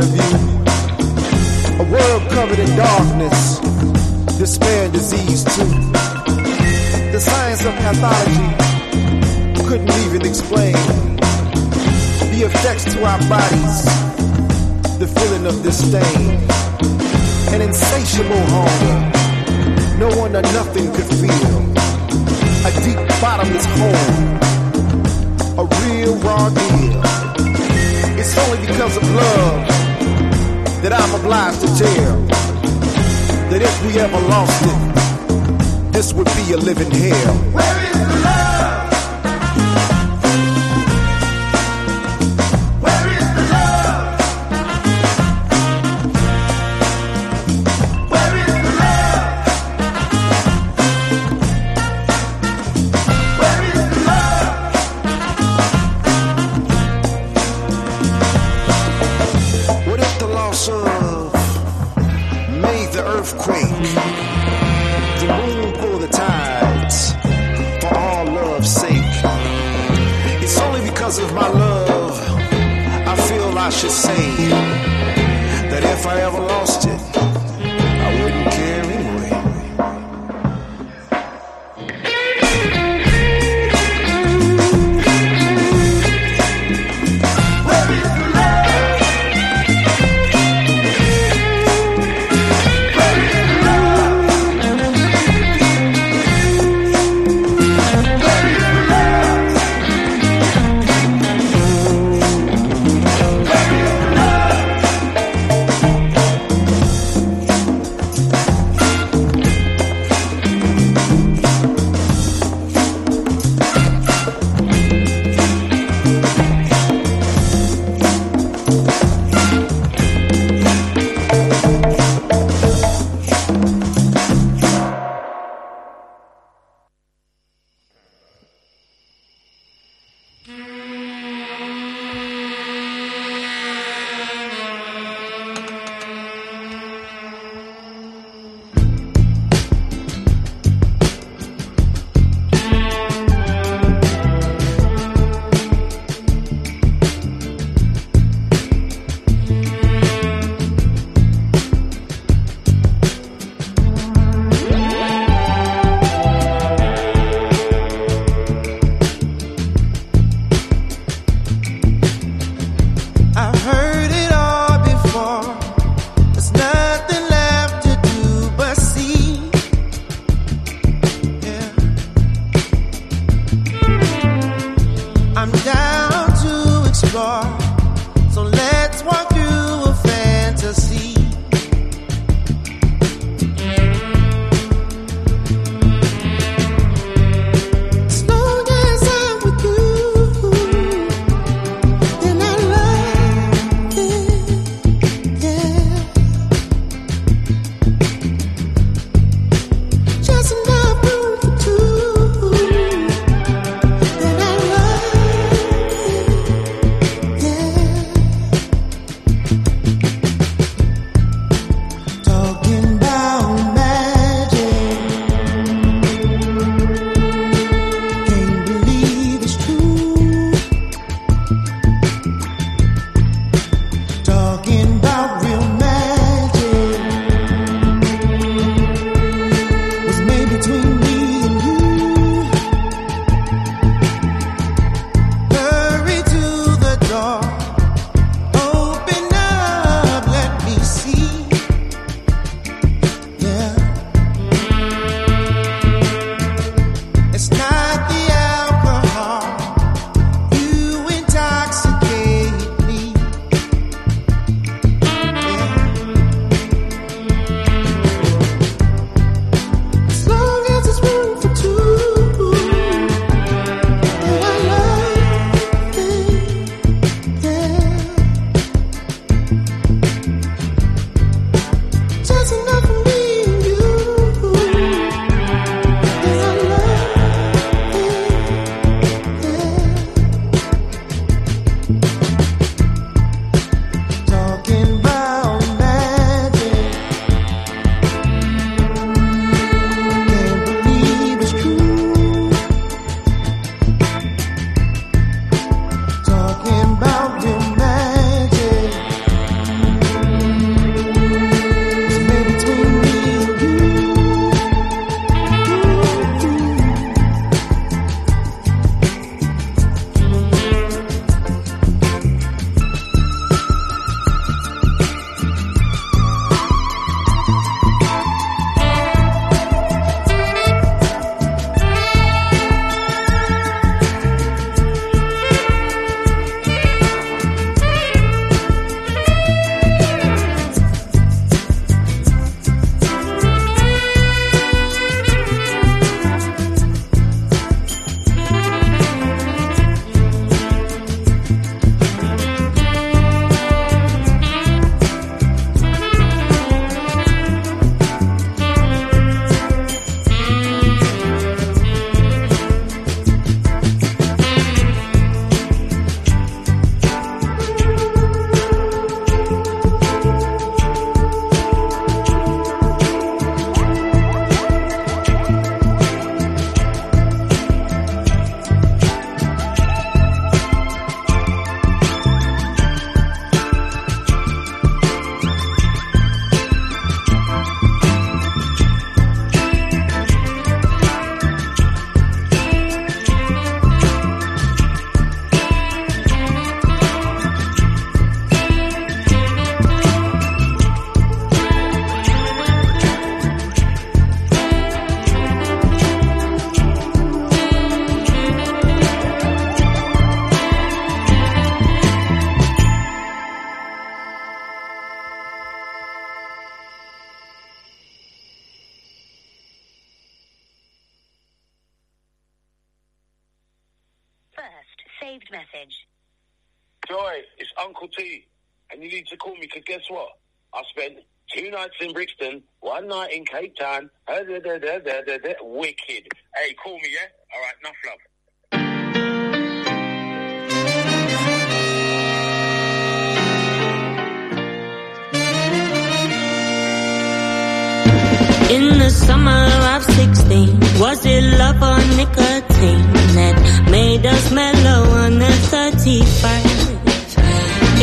of view. A world covered in darkness, despair and disease too. The science of pathology couldn't even explain the effects to our bodies, the feeling of disdain, an insatiable hunger. No one or nothing could feel a deep bottomless hole a real raw deal. It's only because of love that I'm obliged to tell that if we ever lost it, this would be a living hell. summer of 16. Was it love or nicotine that made us mellow on the 31st?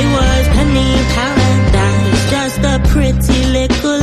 It was penny paradise, just a pretty little.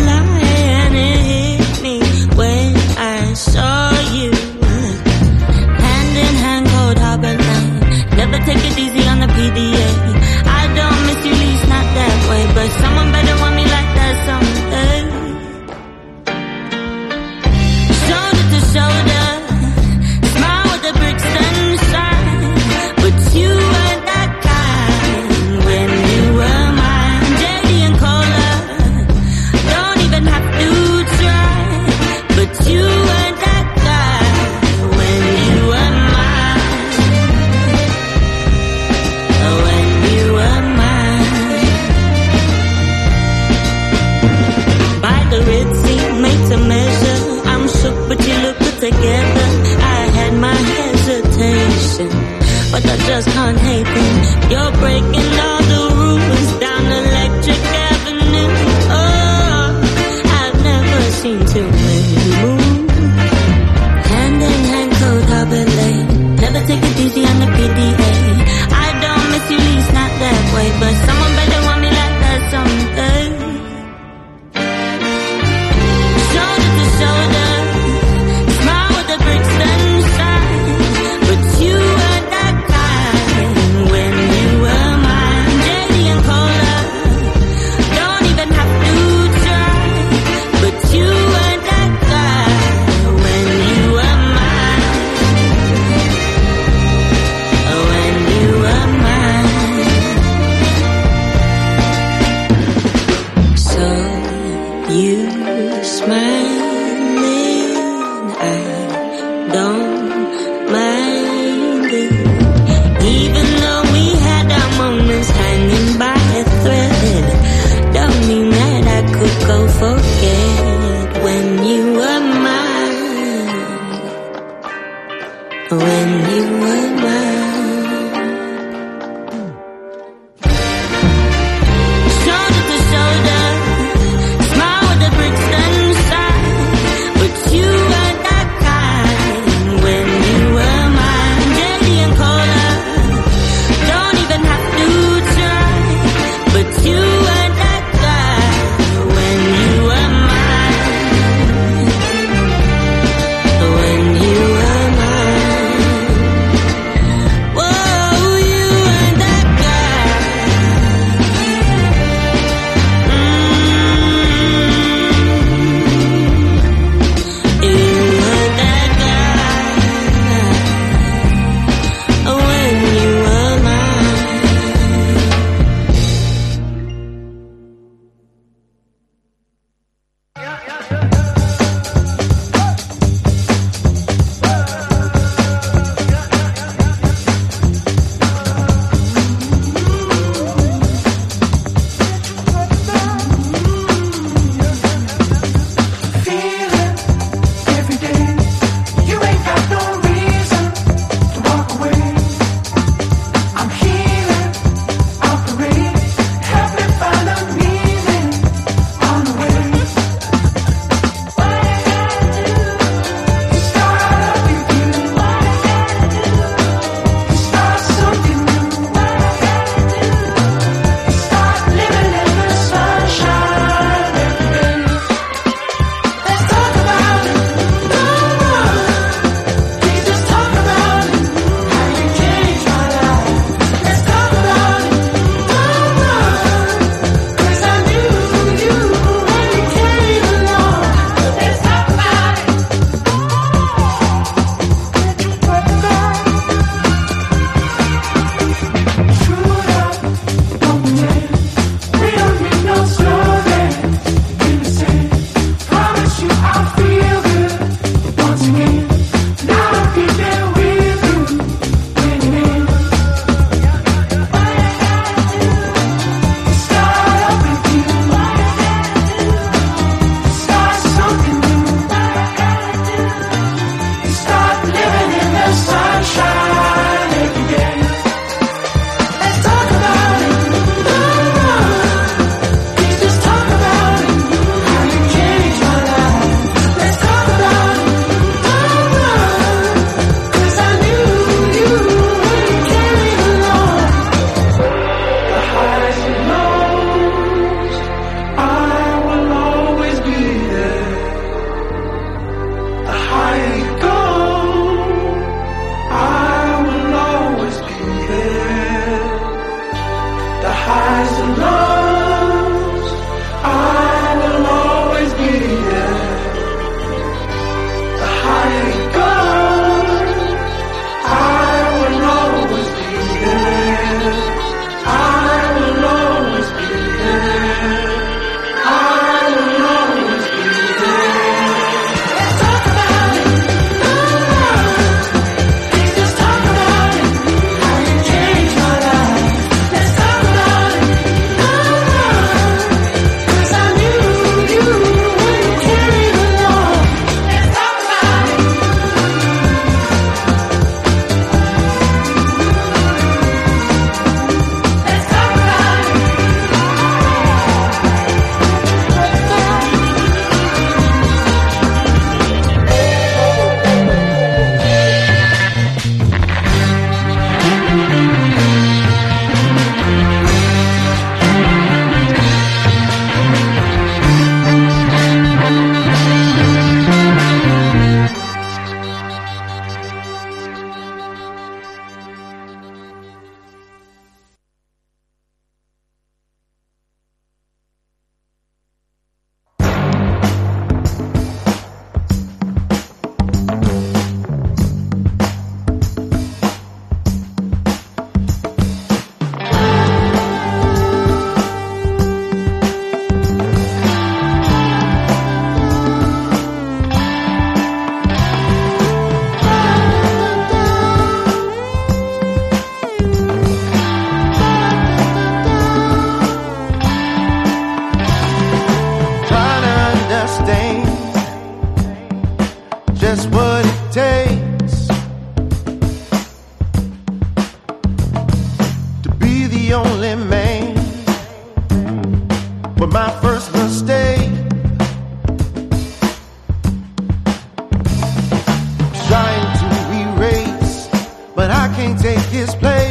his play.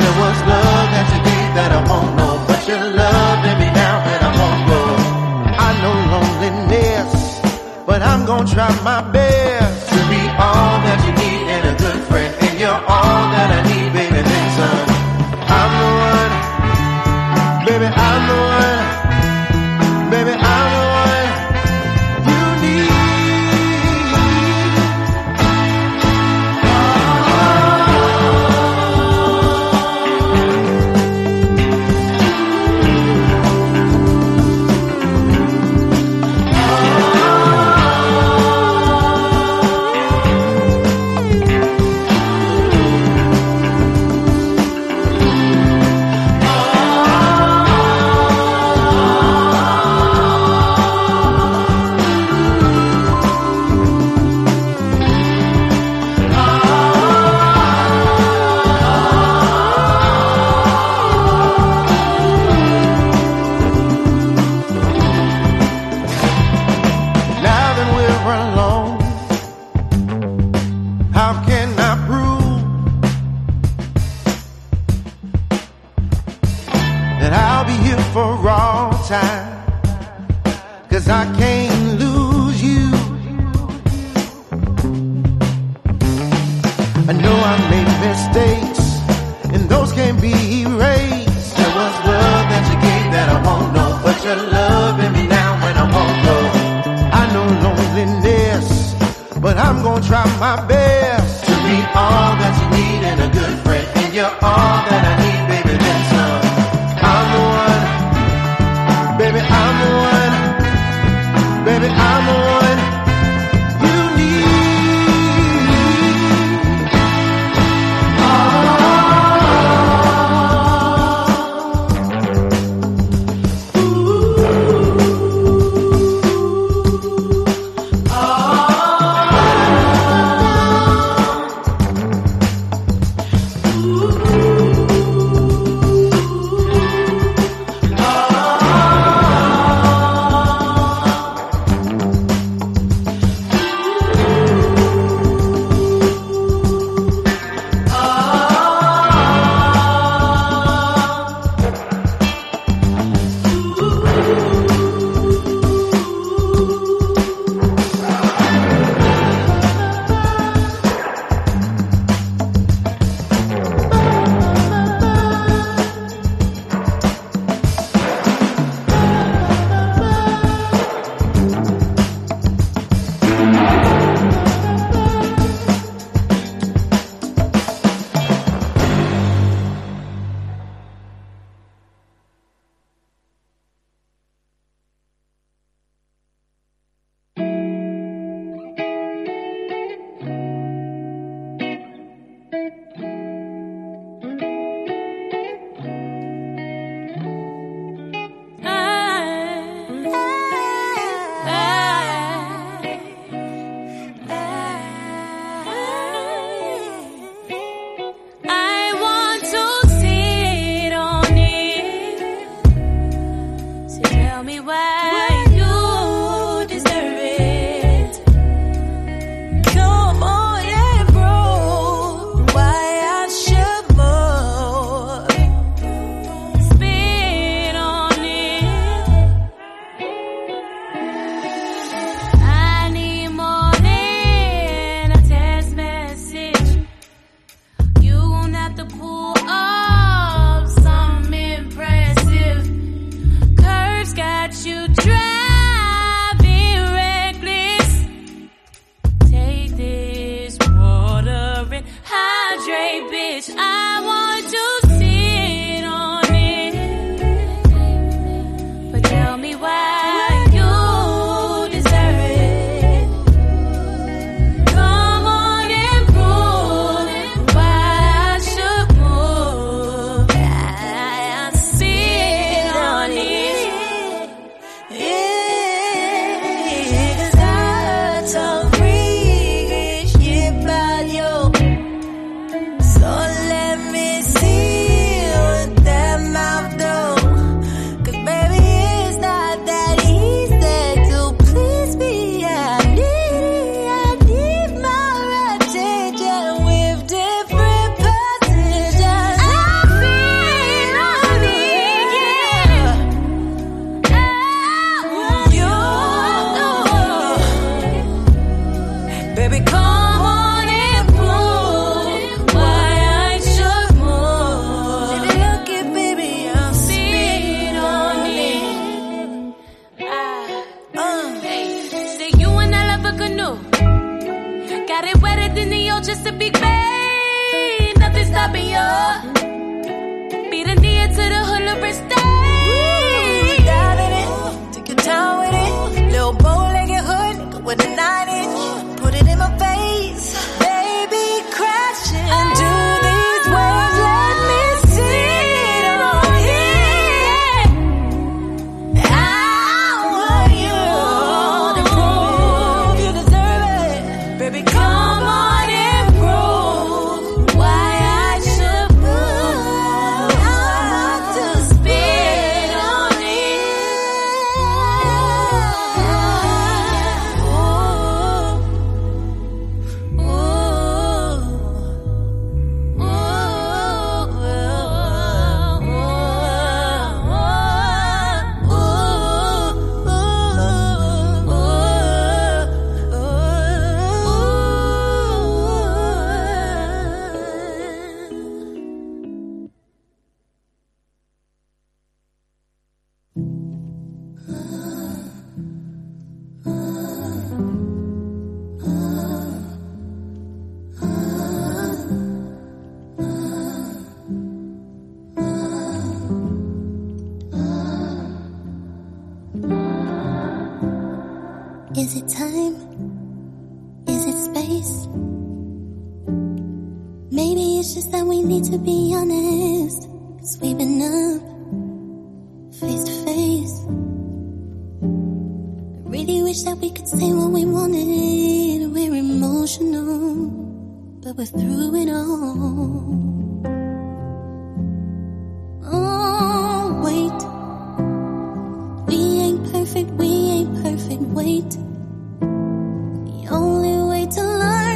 There was love that you gave that I won't know, but you love loving me now and I won't go. I know loneliness, but I'm gonna try my best.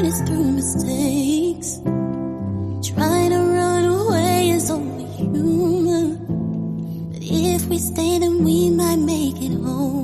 is through mistakes. Trying to run away is only human. But if we stay, then we might make it home.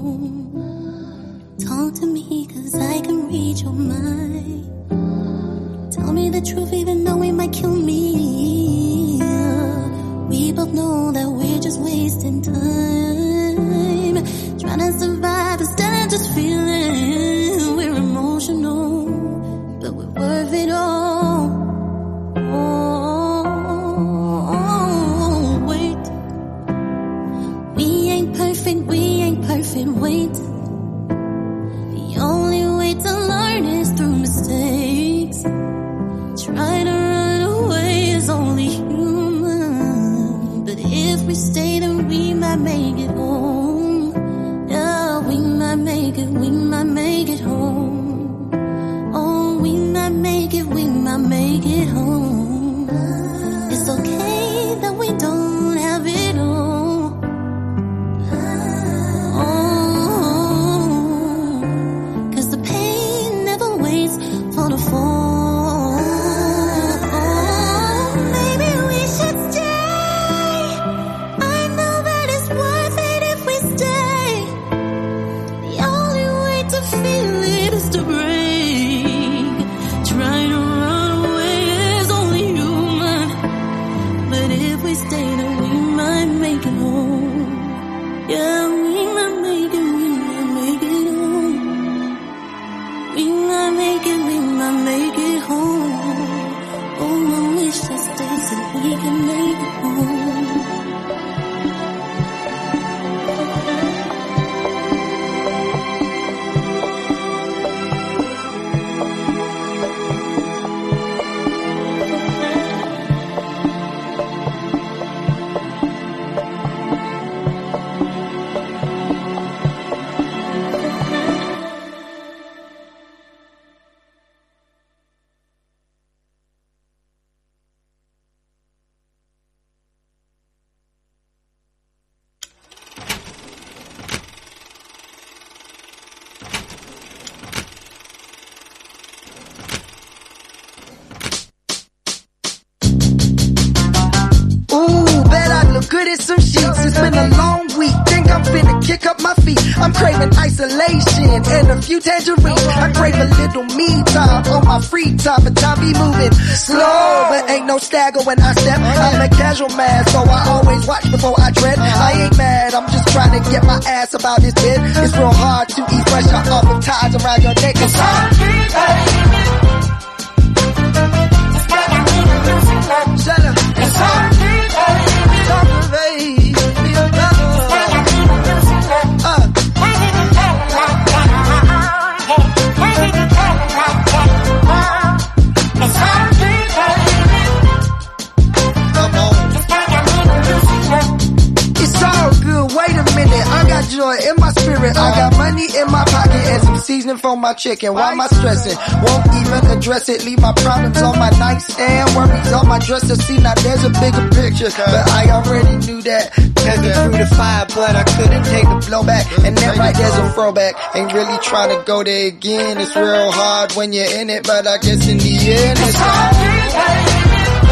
Chicken. Why am I stressing? Won't even address it. Leave my problems on my nightstand. Worries on my dresser. See, now there's a bigger picture. But I already knew that. Living through the fire, but I couldn't take the blowback. And then right there's a throwback. Ain't really trying to go there again. It's real hard when you're in it, but I guess in the end it's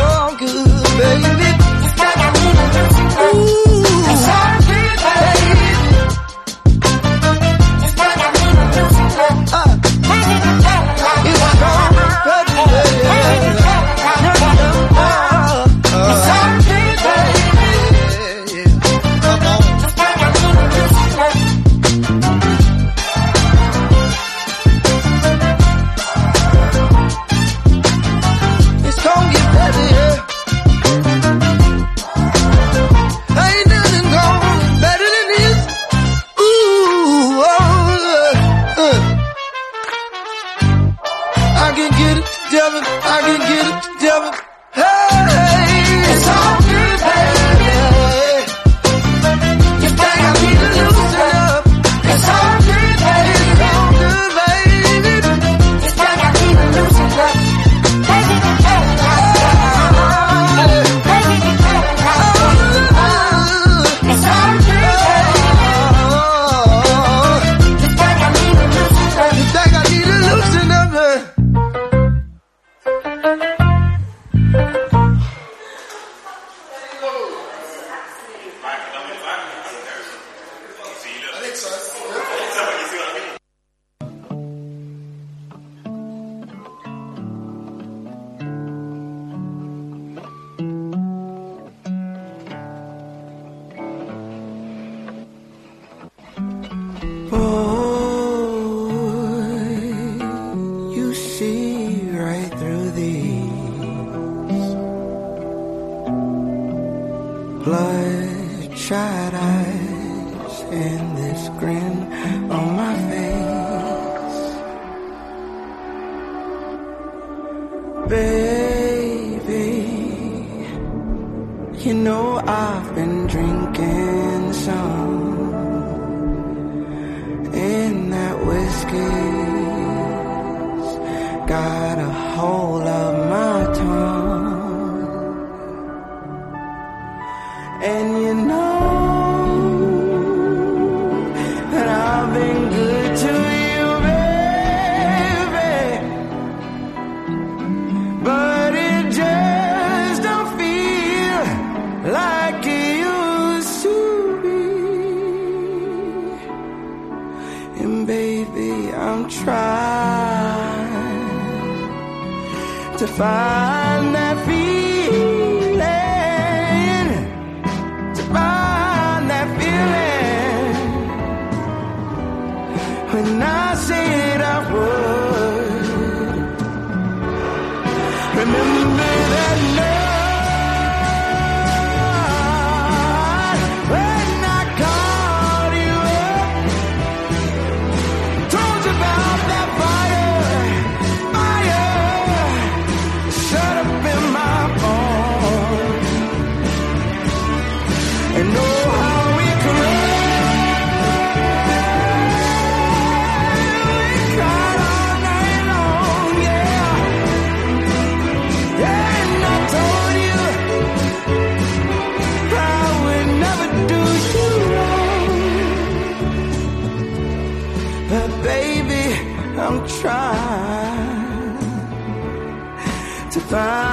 all good, baby. Ooh. find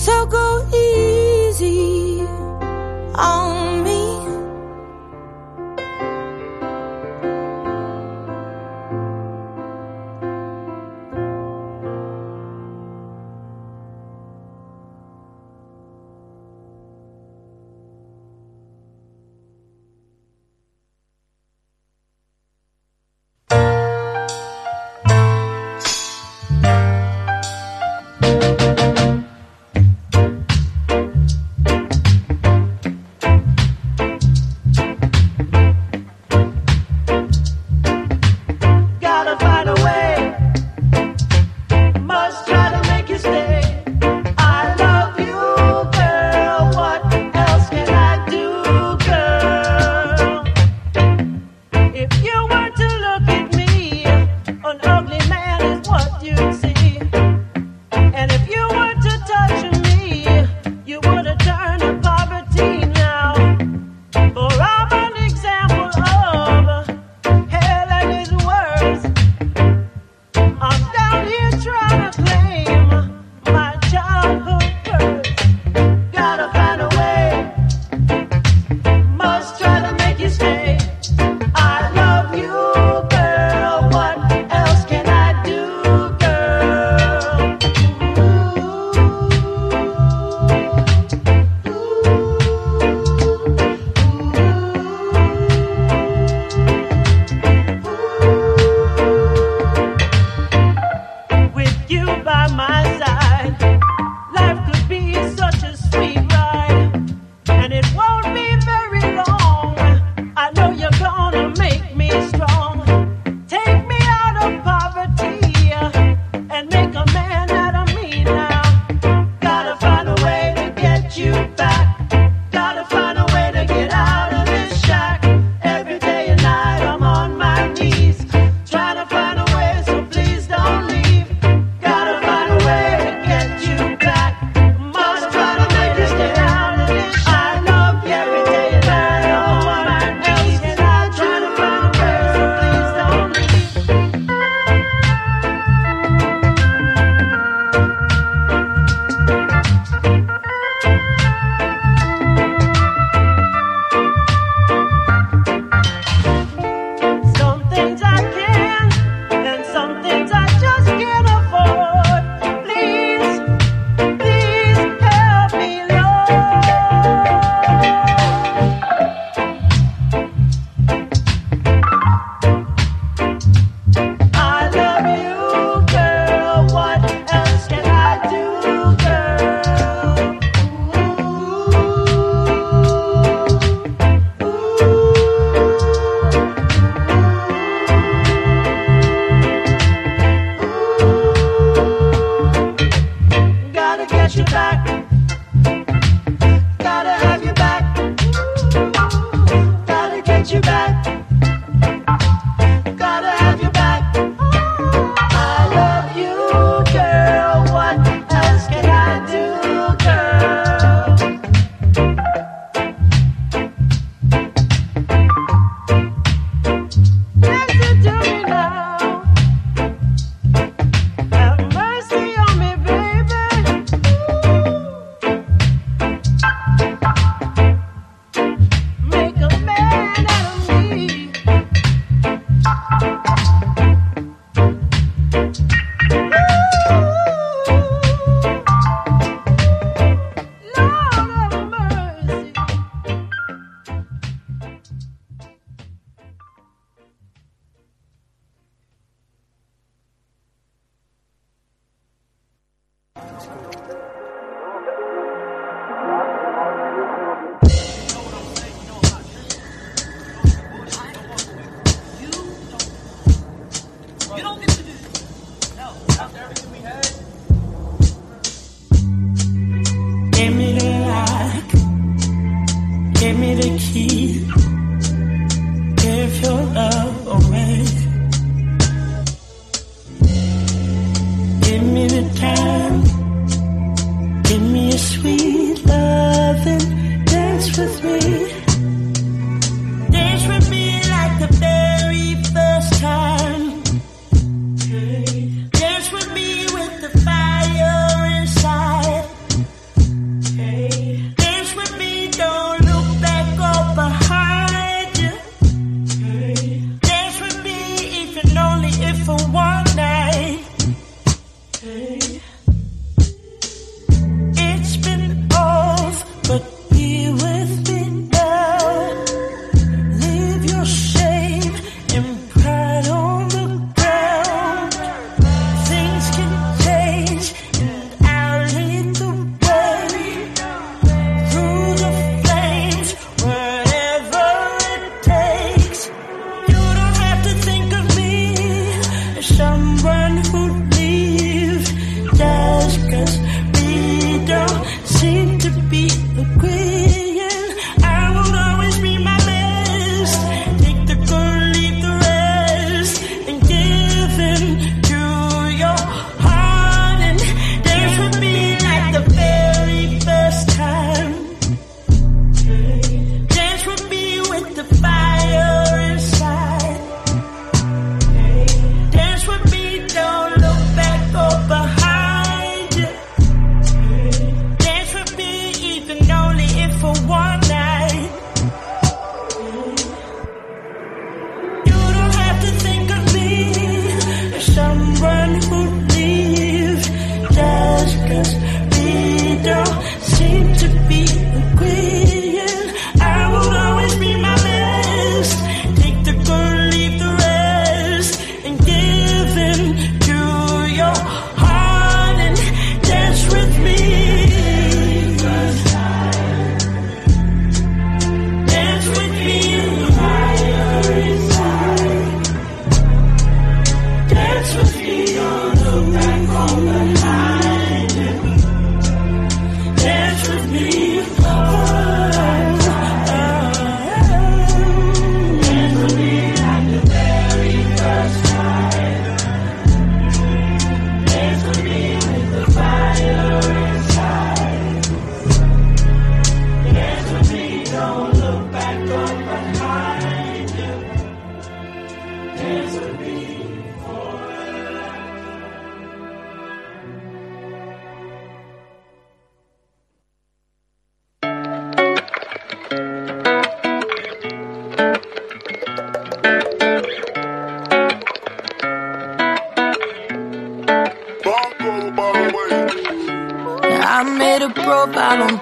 So go easy.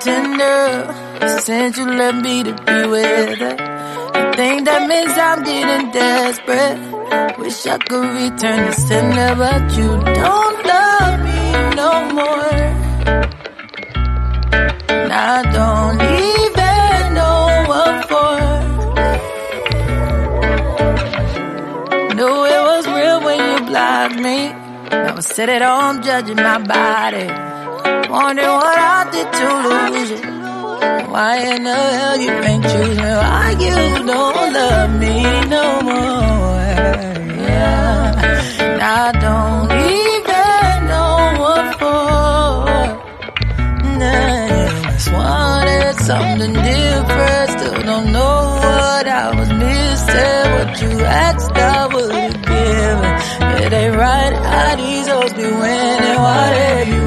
Tinder. Since you left me to be with her. I think that means I'm getting desperate. Wish I could return the sender, but you don't love me no more. And I don't even know what for. Knew it was real when you blocked me. Now I sit at home judging my body. Wondering what I did to lose you. Why in the hell you ain't choose me? Why you don't love me no more? Yeah, and I don't even know what for. Nah, just wanted something different. Still don't know what I was missing. What you asked, I would give. It ain't right how these hoes be winning. Why they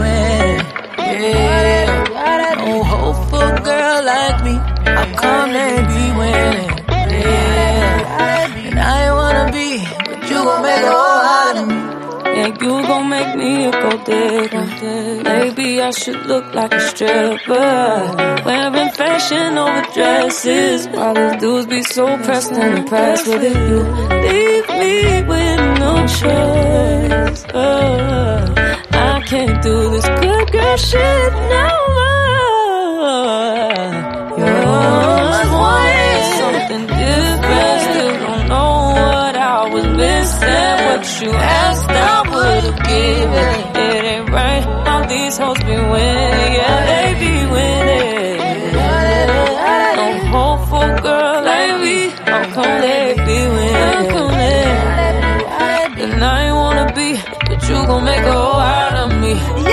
Come they be winning? Yeah, and I ain't wanna be, but you gon' make a whole out of me. Yeah, you gon' make me a gold digger. Maybe I should look like a stripper. Wearing fashion over dresses. Why these dudes be so pressed and impressed with it? You leave me with no choice. Uh, I can't do this good girl shit no more. You always wanted something different. Still don't know what I was missing. What you asked, I would've given. It ain't right how these hoes be winning. Yeah, they be winning. No hope for girl like me. How come they be winning? And I ain't wanna be, but you gon' make a hoe out of me.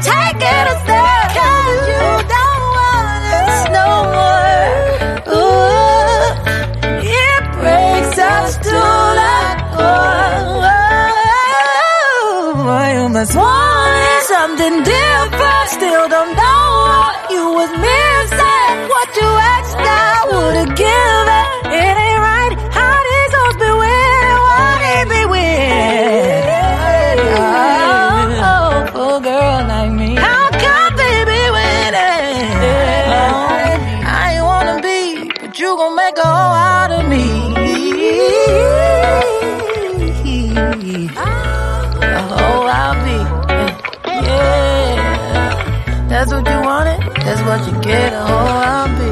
Be taking us there. Cause you don't want us no more. Ooh, it breaks us to the core. You must want something different. Still don't know what you was missing. What you asked, You get. A hoe I'll be.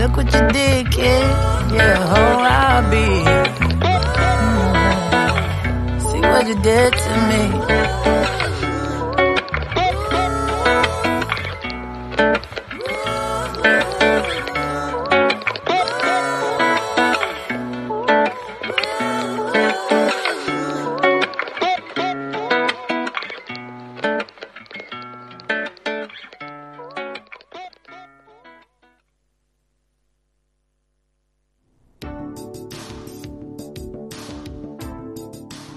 Look what you did, kid. Yeah, a hoe I'll be. Mm. See what you did to me.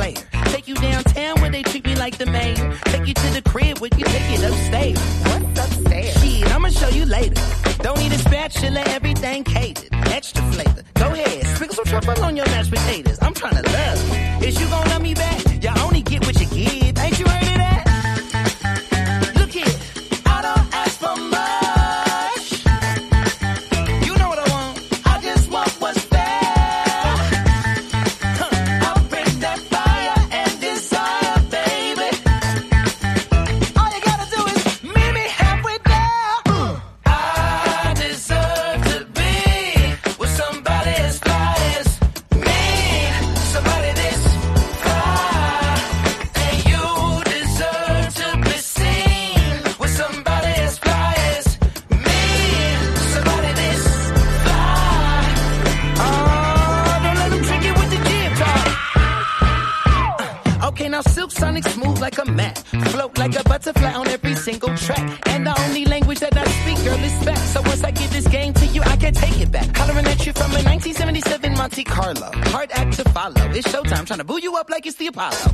player? fast.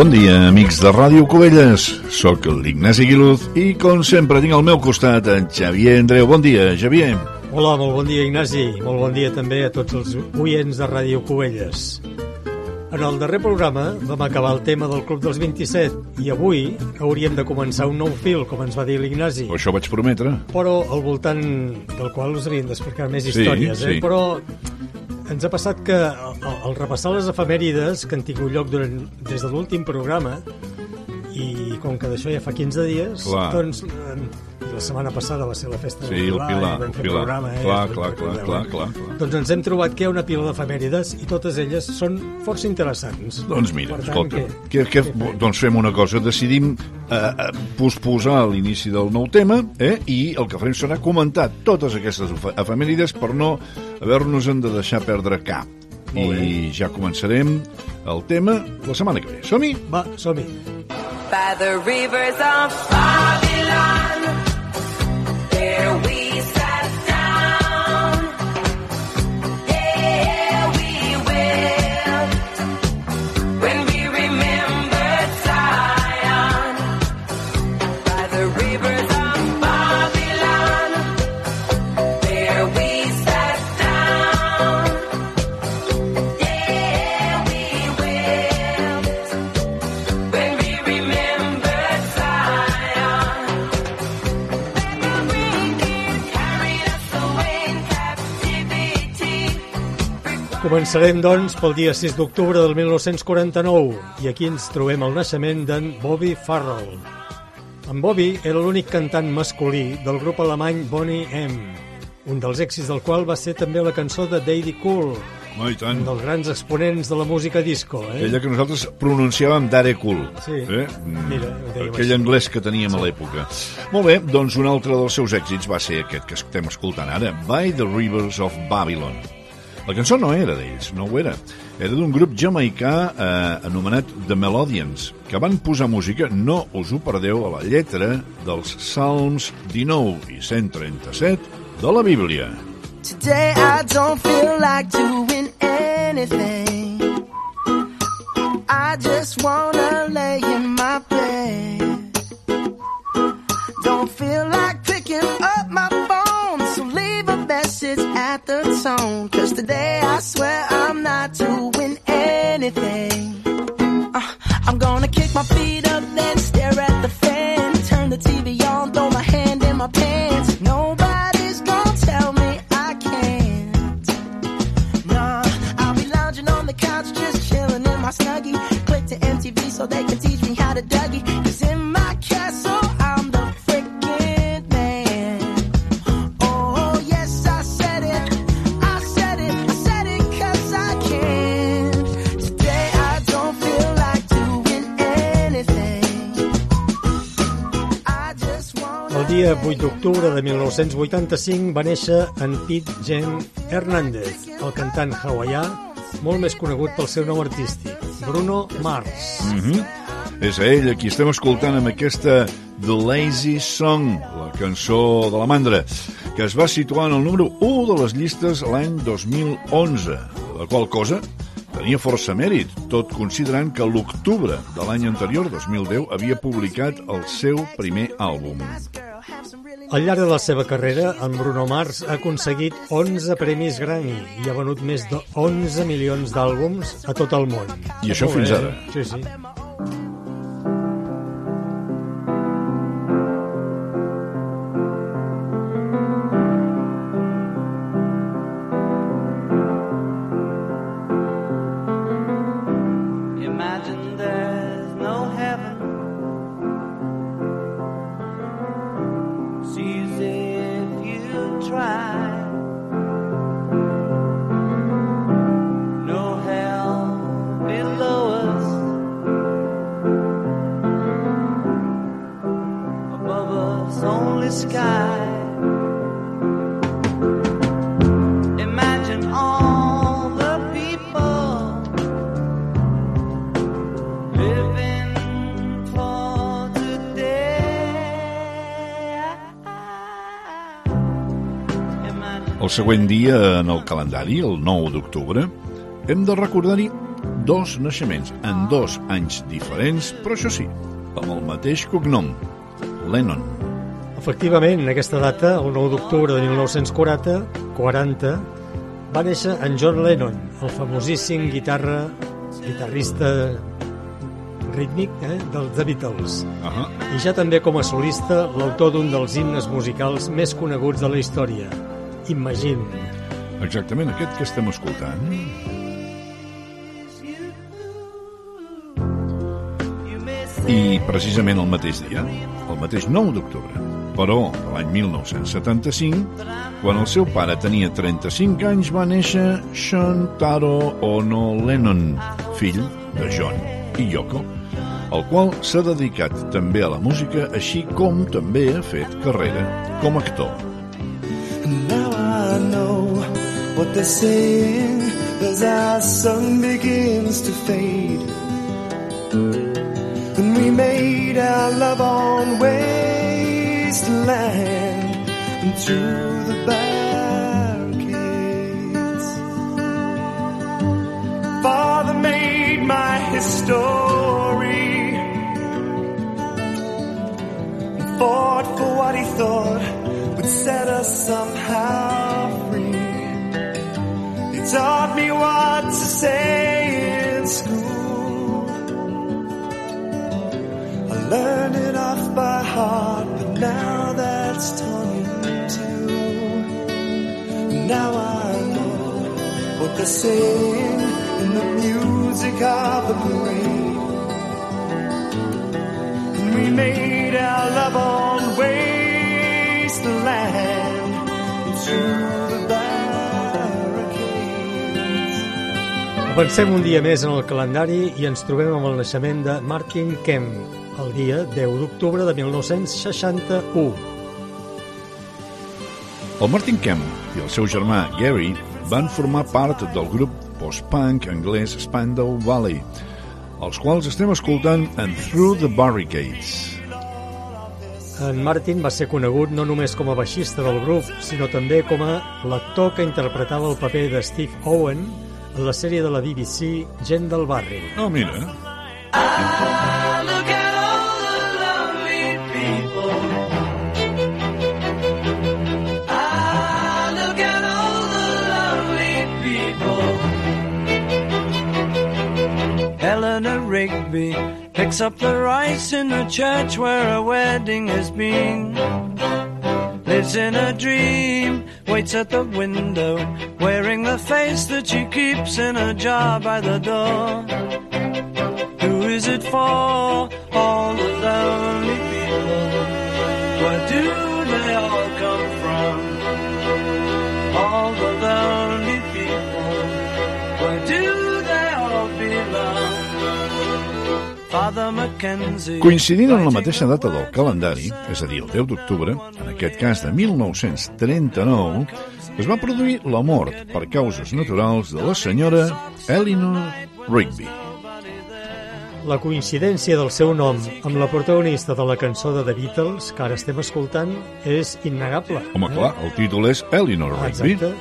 Bon dia, amics de Ràdio Cubelles. Soc l'Ignasi Guiluz i, com sempre, tinc al meu costat en Xavier Andreu. Bon dia, Xavier. Hola, molt bon dia, Ignasi. Molt bon dia també a tots els oients de Ràdio Cubelles. En el darrer programa vam acabar el tema del Club dels 27 i avui hauríem de començar un nou fil, com ens va dir l'Ignasi. Això vaig prometre. Però al voltant del qual us havíem d'explicar més Sí, històries, sí. eh? Però ens ha passat que al, repassar les efemèrides que han tingut lloc durant, des de l'últim programa i com que d'això ja fa 15 dies, Clar. doncs eh, la setmana passada va ser la festa Sí, del el Pilar, i vam fer Pilar. programa, eh? Clar, clar, clar, clar, eh? clar, clar. Doncs ens hem trobat que hi ha una pila d'efemèrides i totes elles són força interessants. Doncs mira, Per tant, escolta, que- que, que, doncs fem una cosa, decidim eh, eh, posposar l'inici del nou tema eh, i el que farem serà comentar totes aquestes efe- efemèrides per no haver-nos-en de deixar perdre cap. I ja començarem el tema la setmana que ve. Som-hi? Va, som-hi. By the rivers of Babylon, there we Començarem, doncs, pel dia 6 d'octubre del 1949 i aquí ens trobem el naixement d'en Bobby Farrell. En Bobby era l'únic cantant masculí del grup alemany Bonnie M, un dels èxits del qual va ser també la cançó de Daddy Cool, Home, i tant. un dels grans exponents de la música disco. Eh? Ella que nosaltres pronunciàvem Dare Cool. Sí. Eh? Mira, aquell així. anglès que teníem a l'època. Molt bé, doncs un altre dels seus èxits va ser aquest que estem escoltant ara, By the Rivers of Babylon. La cançó no era d'ells, no ho era. Era d'un grup jamaicà eh, anomenat The Melodians, que van posar música, no us ho perdeu, a la lletra dels Salms 19 i 137 de la Bíblia. Today I don't feel like doing anything. I just wanna lay in my bed. Don't feel like picking up my phone, message at the tone. Cause today I swear I'm not doing anything. Uh, I'm gonna kick my feet up, then stare at the fan. Turn the TV on, throw my hand in my pants. Nobody's gonna tell me I can't. Nah, I'll be lounging on the couch, just chilling in my snuggie. Click to MTV so they dia 8 d'octubre de 1985 va néixer en Pete Jen Hernández, el cantant hawaià, molt més conegut pel seu nom artístic, Bruno Mars. Mm -hmm. És ell a qui estem escoltant amb aquesta The Lazy Song, la cançó de la mandra, que es va situar en el número 1 de les llistes l'any 2011, la qual cosa tenia força mèrit, tot considerant que l'octubre de l'any anterior, 2010, havia publicat el seu primer àlbum. Al llarg de la seva carrera, en Bruno Mars ha aconseguit 11 premis Grammy i ha venut més de 11 milions d'àlbums a tot el món. I això fins ara. Sí, sí. Següent dia en el calendari, el 9 d'octubre, hem de recordar-hi dos naixements en dos anys diferents, però això sí, amb el mateix cognom, Lennon. Efectivament, en aquesta data, el 9 d'octubre de 1940, 40, va néixer en John Lennon, el famosíssim guitarra, guitarrista rítmic eh, dels The Beatles. Uh -huh. I ja també com a solista, l'autor d'un dels himnes musicals més coneguts de la història, Imagine. Exactament, aquest que estem escoltant. I precisament el mateix dia, el mateix 9 d'octubre, però l'any 1975, quan el seu pare tenia 35 anys, va néixer Sean Taro Ono Lennon, fill de John i Yoko, el qual s'ha dedicat també a la música, així com també ha fet carrera com a actor. They're saying as our sun begins to fade. And we made our love on wasteland and through the barricades. Father made my history fought for what he thought would set us somehow taught me what to say in school. I learned it off by heart, but now that's torn two. Now I know what they're saying in the music of the parade. And we made our love Avancem un dia més en el calendari i ens trobem amb el naixement de Martin Kemp, el dia 10 d'octubre de 1961. El Martin Kemp i el seu germà Gary van formar part del grup post-punk anglès Spandau Valley, els quals estem escoltant en Through the Barricades. En Martin va ser conegut no només com a baixista del grup, sinó també com a l'actor que interpretava el paper de Steve Owen en la sèrie de la BBC Gent del barri. Oh, mira. Ah, look at all the lovely people. Ah, look at all the lovely people. Eleanor Rigby picks up the rice in the church where a wedding has been. Lives in a dream, waits at the window, wearing the face that she keeps in a jar by the door. Who is it for? All the lonely people. Where do they all come from? All the lonely Coincidint amb la mateixa data del calendari, és a dir, el 10 d'octubre, en aquest cas de 1939, es va produir la mort per causes naturals de la senyora Eleanor Rigby. La coincidència del seu nom amb la protagonista de la cançó de The Beatles, que ara estem escoltant, és innegable. Home, clar, el títol és Eleanor Rigby. Exacte.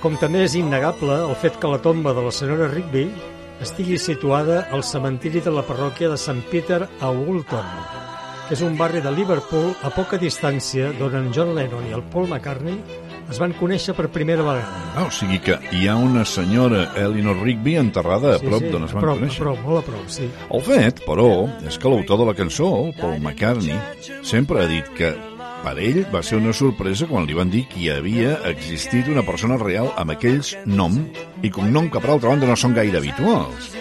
Com també és innegable el fet que la tomba de la senyora Rigby estigui situada al cementiri de la parròquia de St. Peter a Woolton, que és un barri de Liverpool a poca distància d'on en John Lennon i el Paul McCartney es van conèixer per primera vegada. Ah, o sigui que hi ha una senyora Eleanor Rigby enterrada a prop d'on es van prop, conèixer. A prop, molt a prop, sí. El fet, però, és que l'autor de la cançó, Paul McCartney, sempre ha dit que per ell va ser una sorpresa quan li van dir que hi havia existit una persona real amb aquells nom i cognom que per altra banda no són gaire habituals.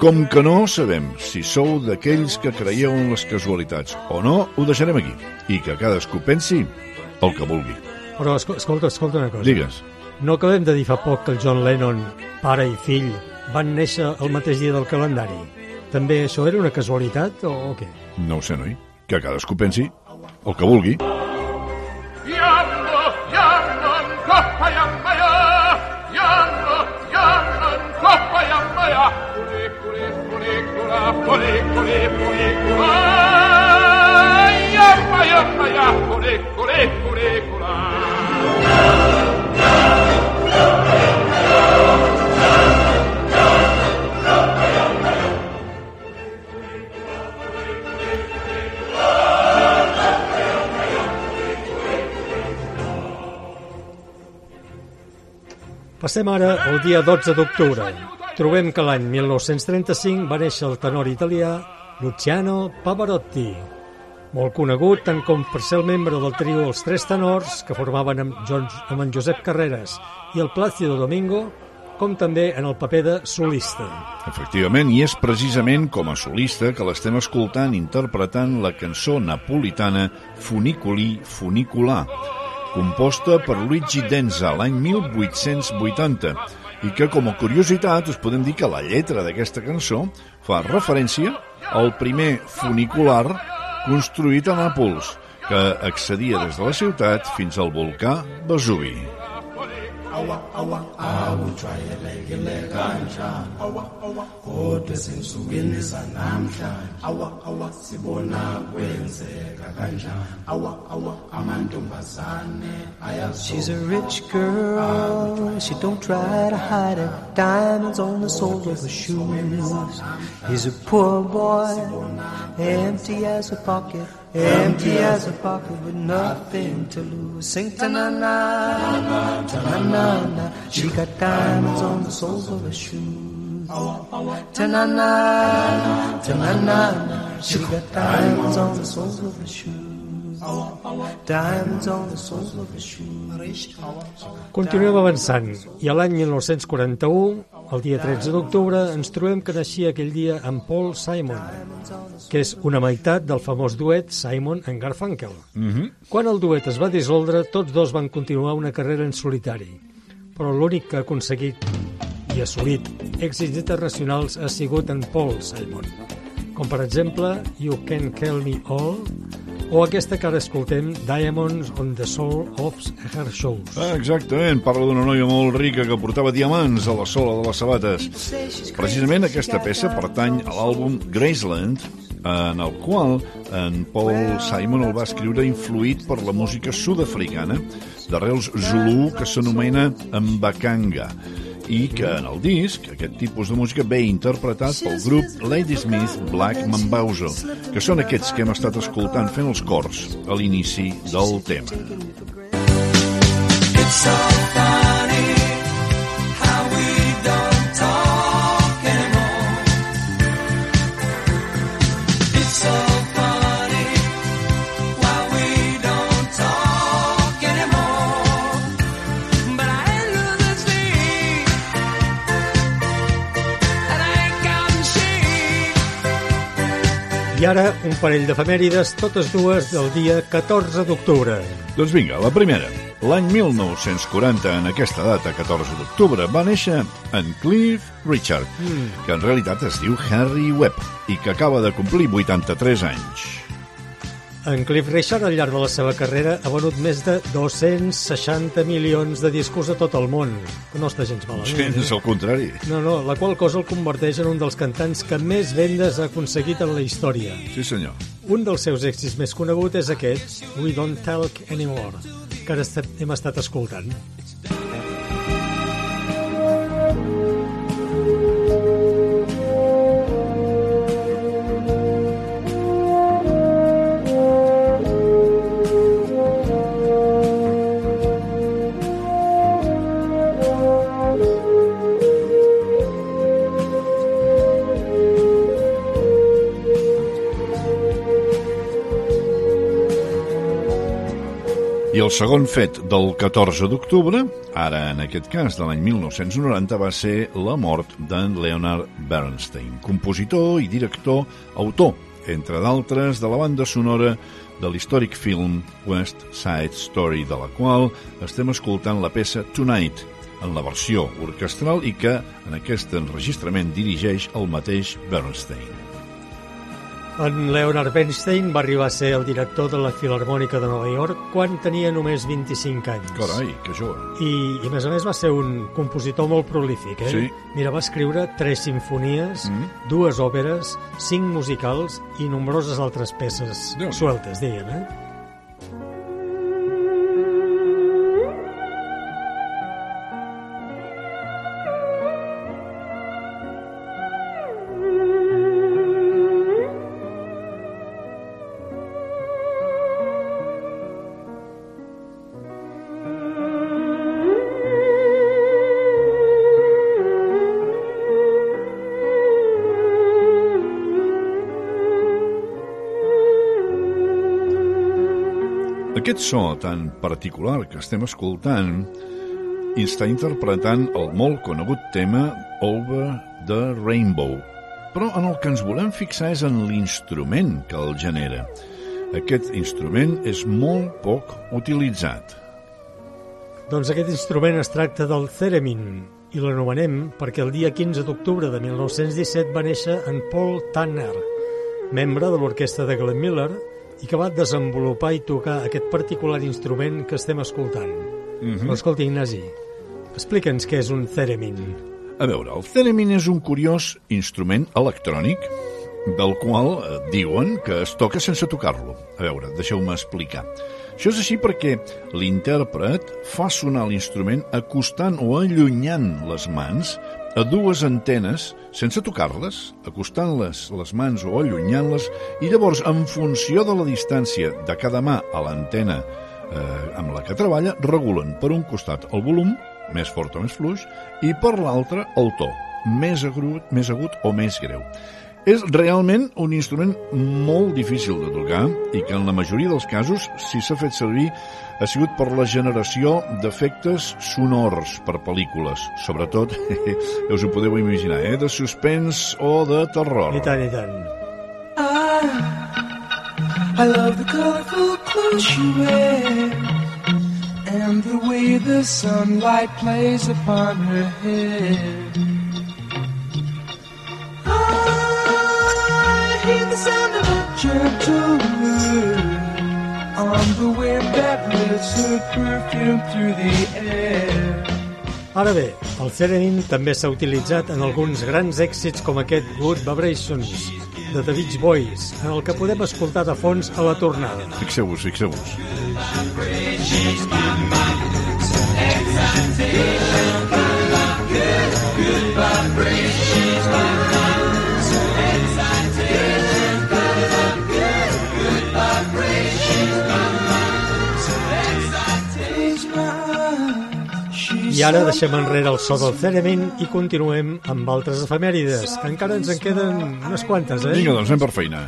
Com que no sabem si sou d'aquells que creieu en les casualitats o no, ho deixarem aquí. I que cadascú pensi el que vulgui. Però esco- escolta, escolta una cosa. Digues. No acabem de dir fa poc que el John Lennon, pare i fill, van néixer el mateix dia del calendari. També això era una casualitat o, o què? No ho sé, noi. Que cadascú pensi el que vulgui. Passem ara al dia 12 d'octubre. Trobem que l'any 1935 va néixer el tenor italià Luciano Pavarotti, molt conegut tant com per ser el membre del trio Els Tres Tenors, que formaven amb, John, amb en Josep Carreras i el Plácido Domingo, com també en el paper de solista. Efectivament, i és precisament com a solista que l'estem escoltant interpretant la cançó napolitana Funiculi Funicular, composta per Luigi Denza l'any 1880 i que, com a curiositat, us podem dir que la lletra d'aquesta cançó fa referència al primer funicular construït a Nàpols, que accedia des de la ciutat fins al volcà Vesuvi. Awa awa awujwayelekile kanjani awa awa. Kodwa sensukwini zanamhlanje. Awa awa. Sibona kwenzeka kanjani awa awa. Amantombazane She's a rich girl, she don't try to hide it. Diamonds on the soles of her shoes. He's a poor boy, empty as a pocket, empty as a pocket with nothing to lose. Sing ta na na, ta na na na. She got diamonds on the soles of her shoes. Ta na na, ta na na na. She got diamonds on the soles of her shoes. Continuem avançant, i a l'any 1941, el dia 13 d'octubre, ens trobem que naixia aquell dia en Paul Simon, que és una meitat del famós duet Simon and Garfunkel. Mm -hmm. Quan el duet es va dissoldre, tots dos van continuar una carrera en solitari, però l'únic que ha aconseguit i assolit èxits internacionals ha sigut en Paul Simon, com per exemple You Can Call Me All, o aquesta que ara escoltem, Diamonds on the Soul of Her Shoes. Ah, exactament, parla d'una noia molt rica que portava diamants a la sola de les sabates. Precisament aquesta peça pertany a l'àlbum Graceland, en el qual en Paul Simon el va escriure influït per la música sud-africana d'arrels Zulu que s'anomena Mbakanga i que en el disc aquest tipus de música ve interpretat pel grup Ladysmith Black Mambauso, que són aquests que hem estat escoltant fent els cors a l'inici del tema. It's so funny I ara, un parell d'efemèrides, totes dues del dia 14 d'octubre. Doncs vinga, la primera. L'any 1940, en aquesta data, 14 d'octubre, va néixer en Cliff Richard, Mm. que en realitat es diu Harry Webb i que acaba de complir 83 anys. En Cliff Richard, al llarg de la seva carrera, ha venut més de 260 milions de discos a tot el món. No està gens malament. Sí, és el contrari. No, no, la qual cosa el converteix en un dels cantants que més vendes ha aconseguit en la història. Sí, senyor. Un dels seus èxits més conegut és aquest, We Don't Talk Anymore, que ara hem estat escoltant. I el segon fet del 14 d'octubre, ara en aquest cas de l'any 1990, va ser la mort d'en Leonard Bernstein, compositor i director, autor, entre d'altres, de la banda sonora de l'històric film West Side Story, de la qual estem escoltant la peça Tonight, en la versió orquestral i que en aquest enregistrament dirigeix el mateix Bernstein. En Leonard Bernstein va arribar a ser el director de la Filarmònica de Nova York quan tenia només 25 anys. Carai, que jove. I, I a més a més va ser un compositor molt prolífic, eh? Sí. Mira, va escriure tres sinfonies, Mm. dues òperes, cinc musicals i nombroses altres peces sueltes, diguem, eh? Aquest so tan particular que estem escoltant està interpretant el molt conegut tema Over the Rainbow. Però en el que ens volem fixar és en l'instrument que el genera. Aquest instrument és molt poc utilitzat. Doncs aquest instrument es tracta del theremin i l'anomenem perquè el dia 15 d'octubre de 1917 va néixer en Paul Tanner, membre de l'orquestra de Glenn Miller i que va desenvolupar i tocar aquest particular instrument que estem escoltant. Mhm. Però escolta, Ignasi, explica'ns què és un theremin. A veure, el theremin és un curiós instrument electrònic del qual eh, diuen que es toca sense tocar-lo. A veure, deixeu-me explicar. Això és així perquè l'intèrpret fa sonar l'instrument acostant o allunyant les mans a dues antenes sense tocar-les, acostant-les les mans o allunyant-les, i llavors, en funció de la distància de cada mà a l'antena eh, amb la que treballa, regulen per un costat el volum, més fort o més fluix, i per l'altre el to, més agut, més agut o més greu. És realment un instrument molt difícil de tocar i que en la majoria dels casos, si s'ha fet servir, ha sigut per la generació d'efectes sonors per pel·lícules, sobretot, ja us ho podeu imaginar, eh? de suspens o de terror. I tant, i tant. I, I love the colorful clothes you wear and the way the sunlight plays upon her hair. I hear the sound of a gentle on the wind that lifts her perfume through the air. Ara bé, el theremin també s'ha utilitzat en alguns grans èxits com aquest Good Vibrations de The Beach Boys, en el que podem escoltar de fons a la tornada. Fixeu-vos, fixeu-vos. I ara deixem enrere el so del theremin i continuem amb altres efemèrides, que encara ens en queden unes quantes, eh? Vinga, doncs anem per feina.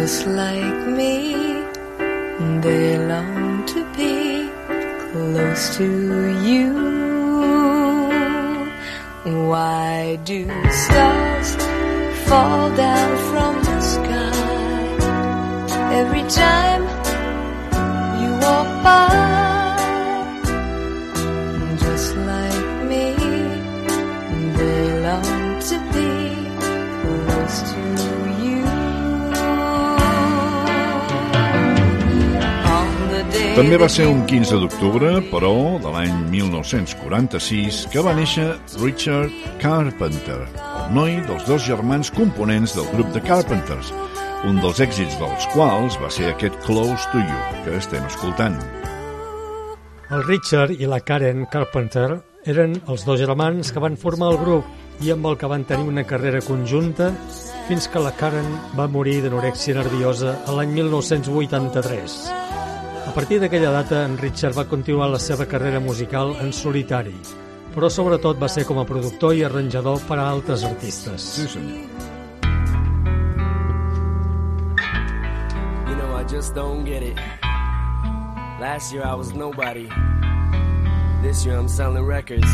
Just like me, they long to be close to you. Why do stars fall down from the sky every time you walk by? Just like me, they long to be També va ser un 15 d'octubre, però, de l'any 1946, que va néixer Richard Carpenter, el noi dels dos germans components del grup de Carpenters, un dels èxits dels quals va ser aquest Close to You, que estem escoltant. El Richard i la Karen Carpenter eren els dos germans que van formar el grup i amb el que van tenir una carrera conjunta fins que la Karen va morir d'anorèxia nerviosa l'any 1983. A partir d'aquella data, en Richard va continuar la seva carrera musical en solitari, però sobretot va ser com a productor i arranjador per a altres artistes. Sí, senyor. You know, I just don't get it. Last year I was nobody. This year I'm selling records.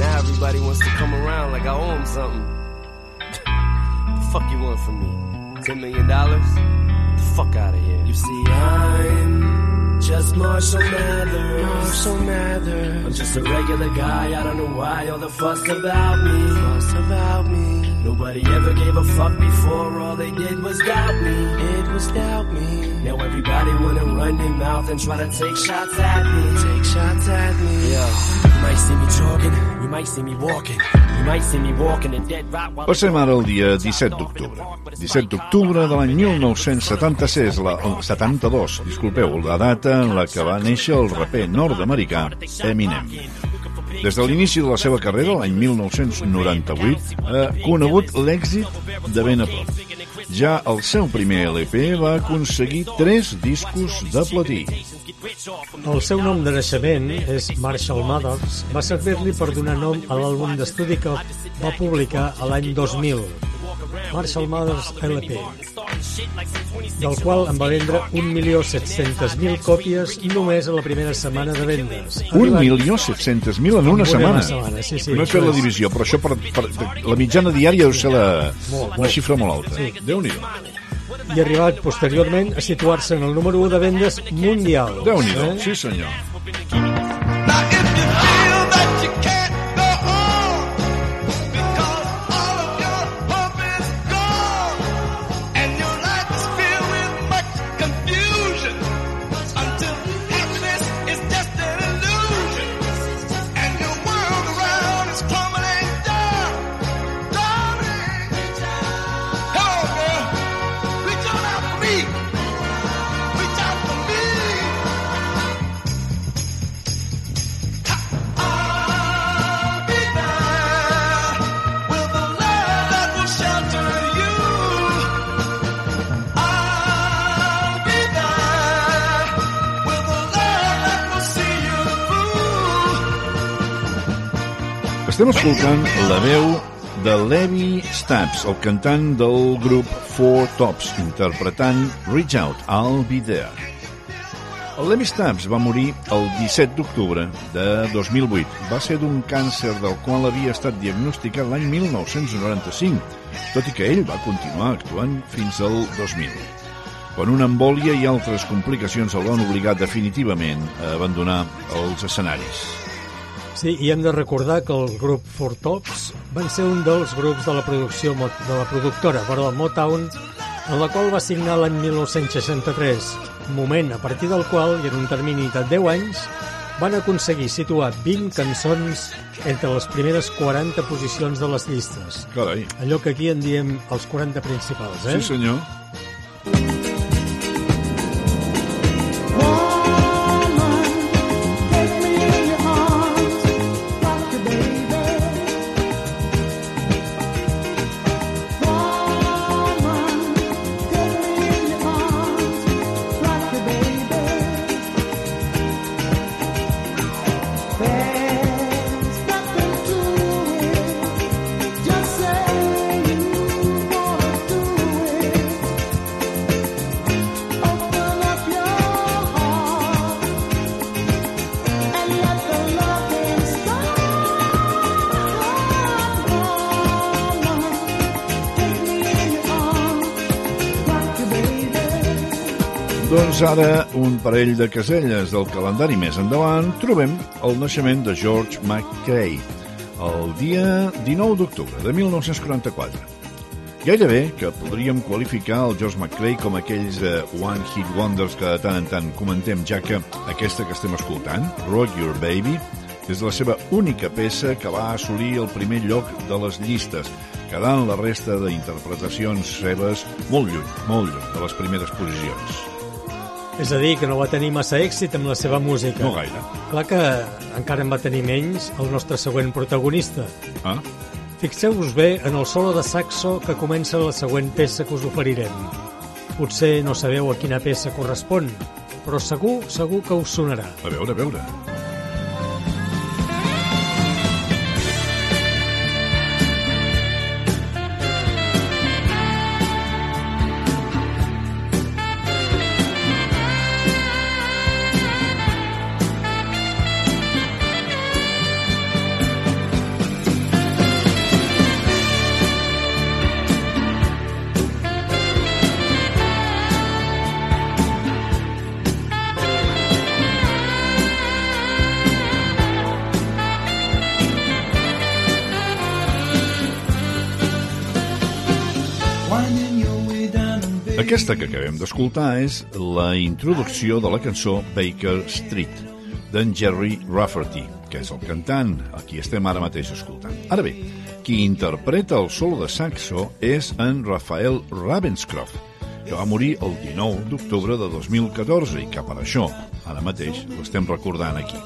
Now everybody wants to come around like I owe them something. the fuck you want from me? Ten million dollars? Fuck out of here. You see, I'm just Marshall Mathers. Marshall Mathers. I'm just a regular guy. I don't know why all the fuss about me. Fuss about me. Nobody ever gave a fuck before. All they did was doubt me. It was doubt me. Now everybody wanna run their mouth and try to take shots at me. Take shots at me. Yeah. Passem ara al dia 17 d'octubre. 17 d'octubre de l'any 1976, la, el 72, disculpeu, la data en la que va néixer el raper nord-americà Eminem. Des de l'inici de la seva carrera, l'any 1998, ha conegut l'èxit de ben a prop. Ja el seu primer LP va aconseguir tres discos de platí. El seu nom de naixement és Marshall Mathers. Va servir-li per donar nom a l'àlbum d'estudi que va publicar a l'any 2000, Marshall Mathers LP, del qual en va vendre 1.700.000 còpies només a la primera setmana de vendes. Un milió 700.000 en una setmana. setmana sí, sí, no he fet la divisió, però això per, per, la mitjana diària deu ser la, Molt, una xifra molt alta. Sí. Déu-n'hi-do. I ha arribat posteriorment a situar-se en el número 1 de vendes mundial. Déu-n'hi-do, Eh? sí senyor. Estem escoltant la veu de Levi Stabs, el cantant del grup Four Tops, interpretant Reach Out, I'll Be There. El Levi Stabs va morir el 17 d'octubre de 2008. Va ser d'un càncer del qual havia estat diagnosticat l'any 1995, tot i que ell va continuar actuant fins al 2000 quan una embòlia i altres complicacions el van obligar definitivament a abandonar els escenaris. Sí, i hem de recordar que el grup Four Tops van ser un dels grups de la producció de la productora, però Motown, en la qual va signar l'any 1963, moment a partir del qual, i en un termini de 10 anys, van aconseguir situar 20 cançons entre les primeres 40 posicions de les llistes. Carai. Allò que aquí en diem els 40 principals, eh? Sí, senyor. Ara, un parell de caselles del calendari més endavant, trobem el naixement de George McCrae, el dia 19 d'octubre de 1944. Gairebé que podríem qualificar el George McCrae com aquells eh, One Hit Wonders que de tant en tant comentem, ja que aquesta que estem escoltant, Rock Your Baby, és la seva única peça que va assolir el primer lloc de les llistes, quedant la resta d'interpretacions seves molt lluny, molt lluny de les primeres posicions. És a dir, que no va tenir massa èxit amb la seva música. No gaire. Clar que encara en va tenir menys el nostre següent protagonista. Ah? Fixeu-vos bé en el solo de saxo que comença la següent peça que us oferirem. Potser no sabeu a quina peça correspon, però segur, segur que us sonarà. A veure, a veure. Aquesta que acabem d'escoltar és la introducció de la cançó Baker Street, d'en Jerry Rafferty, que és el cantant a qui estem ara mateix escoltant. Ara bé, qui interpreta el solo de saxo és en Rafael Ravenscroft, que va morir el 19 d'octubre de 2014 i que per això, ara mateix, l'estem recordant aquí.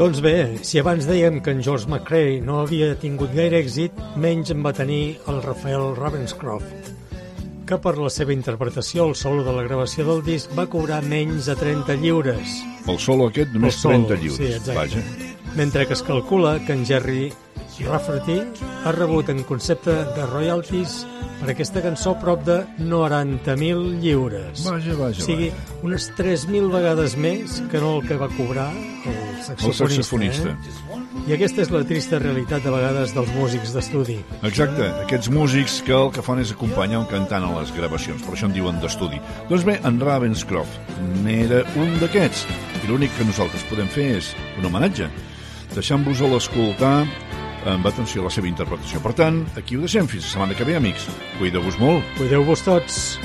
Doncs bé, si abans dèiem que en George McRae no havia tingut gaire èxit, menys en va tenir el Rafael Ravenscroft, que per la seva interpretació al solo de la gravació del disc va cobrar menys de 30 lliures. El solo aquest només El solo, 30 lliures. sí, exacte. Vaja. Mentre que es calcula que en Jerry Rafferty ha rebut en concepte de royalties per aquesta cançó prop de 90.000 lliures. Vaja, vaja, O sigui, unes 3.000 vegades més que no el que va cobrar el saxofonista. El saxofonista. Eh? I aquesta és la trista realitat de vegades dels músics d'estudi. Exacte, aquests músics que el que fan és acompanyar un cantant a les gravacions, per això en diuen d'estudi. Doncs bé, en Ravenscroft n'era un d'aquests, i l'únic que nosaltres podem fer és un homenatge, deixant-vos-el escoltar amb atenció a la seva interpretació. Per tant, aquí ho deixem fins la setmana que ve, amics. Cuideu-vos molt. Cuideu-vos tots.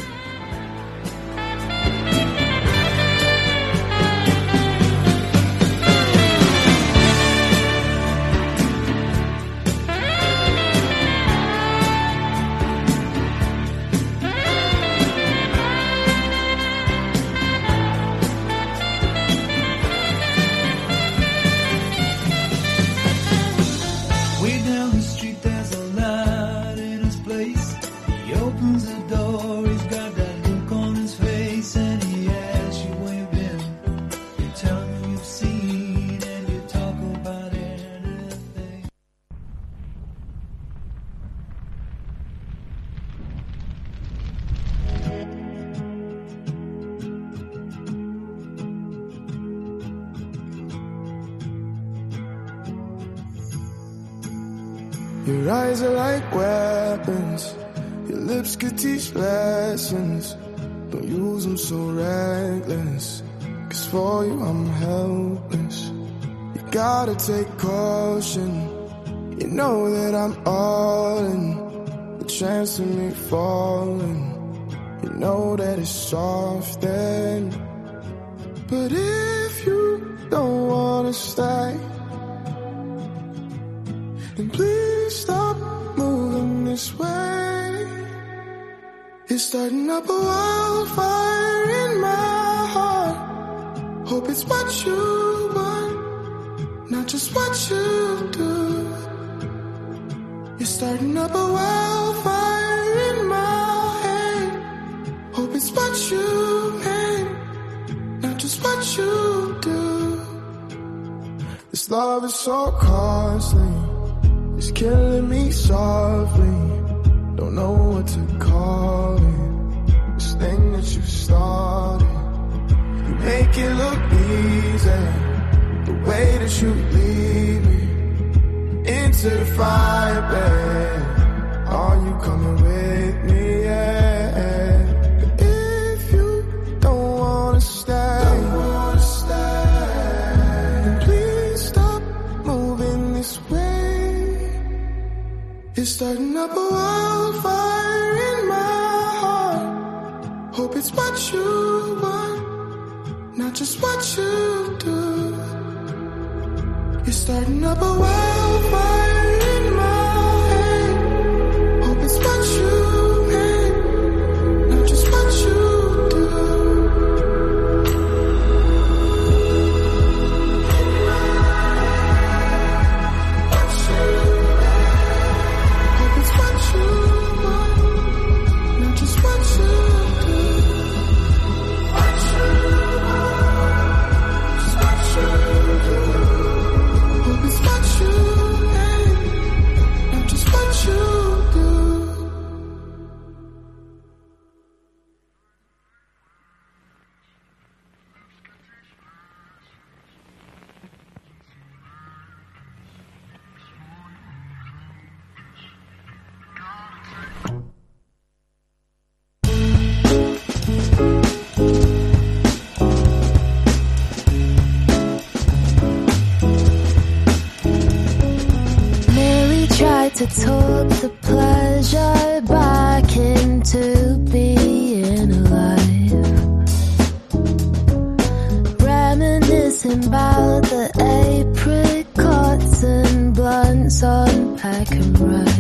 Costly. It's killing to talk the pleasure back into being alive. Reminiscing about the apricots and blunts on pack and ride.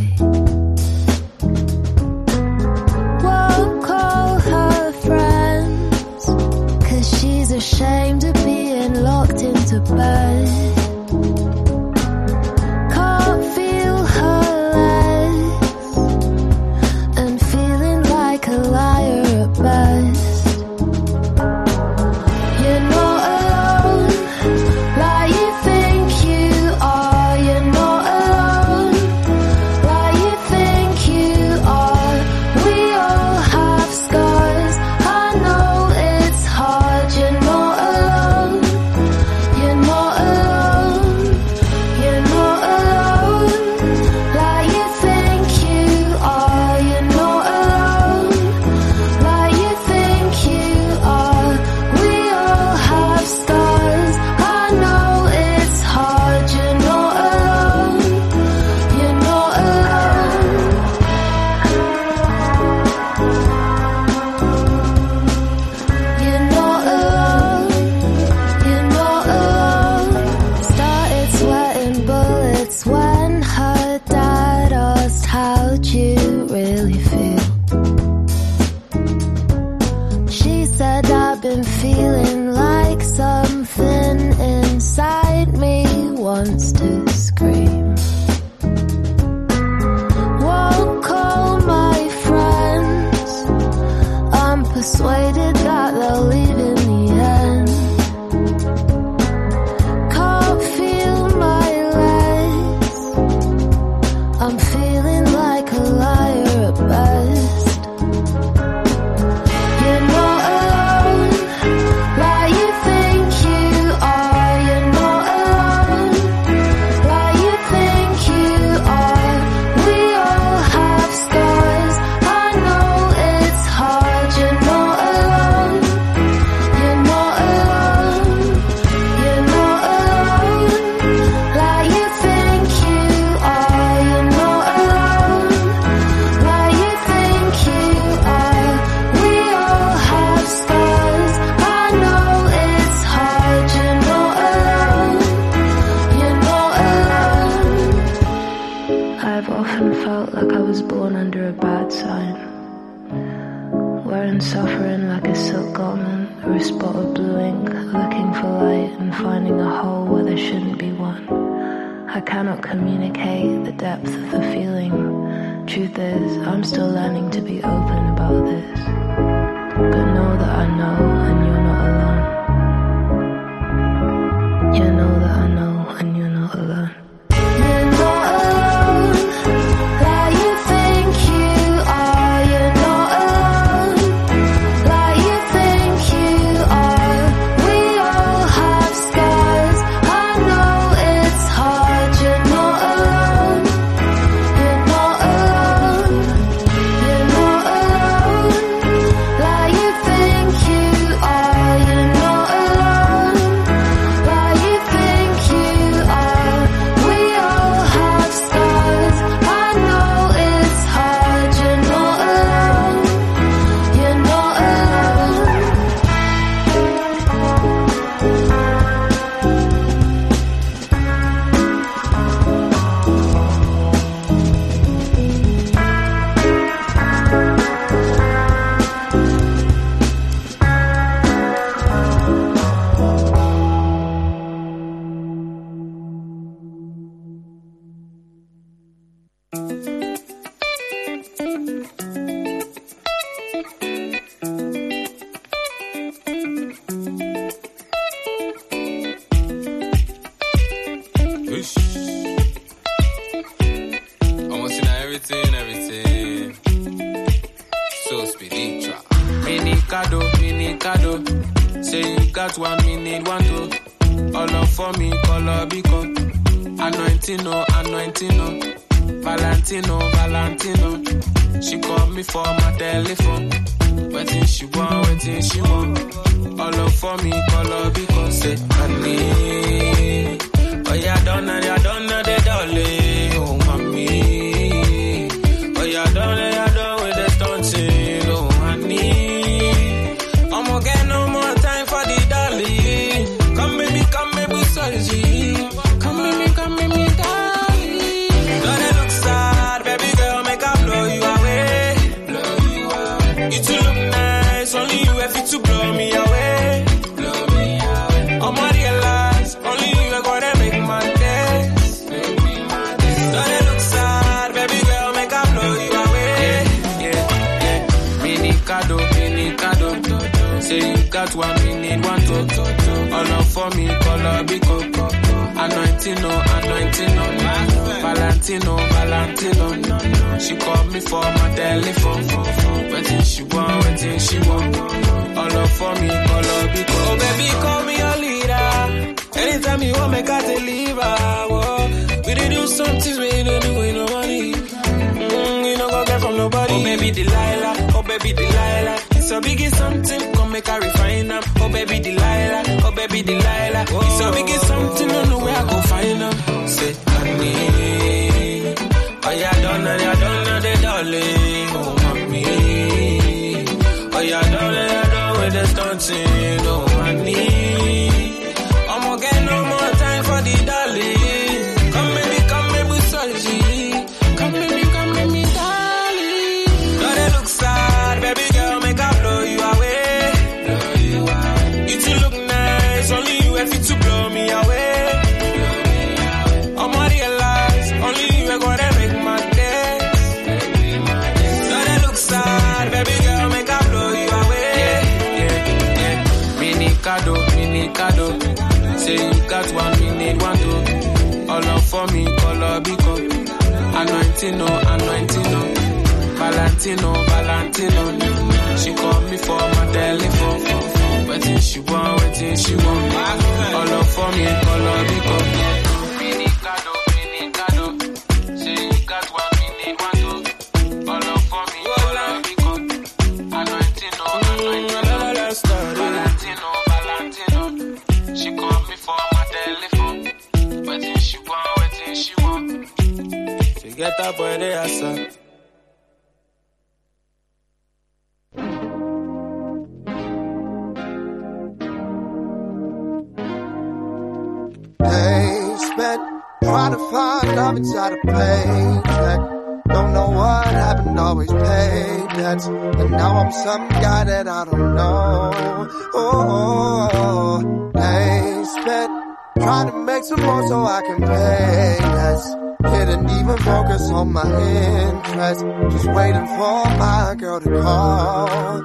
Find love inside a paycheck. Don't know what happened, always paid debts. And now I'm some guy that I don't know. Oh, they spent trying to make some more so I can pay less. Didn't even focus on my interest. Just waiting for my girl to call.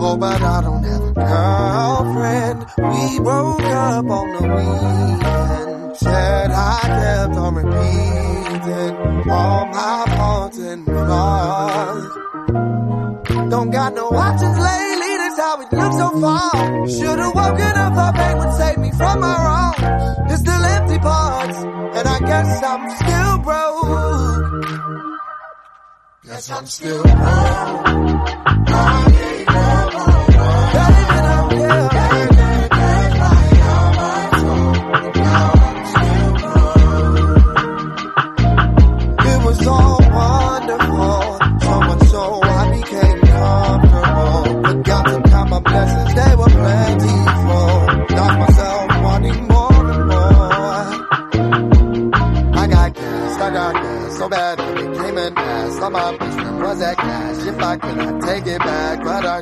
Oh, but I don't have a girlfriend. We broke up on the weekend. Said I kept on repeating all my faults and flaws. Don't got no options lately, that's how it looks so far. Should've woken up, thought pain would save me from my wrongs. There's still empty parts, and I guess I'm still broke. Guess I'm still broke. It If I take it back, but I,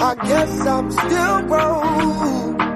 I guess I'm still broke.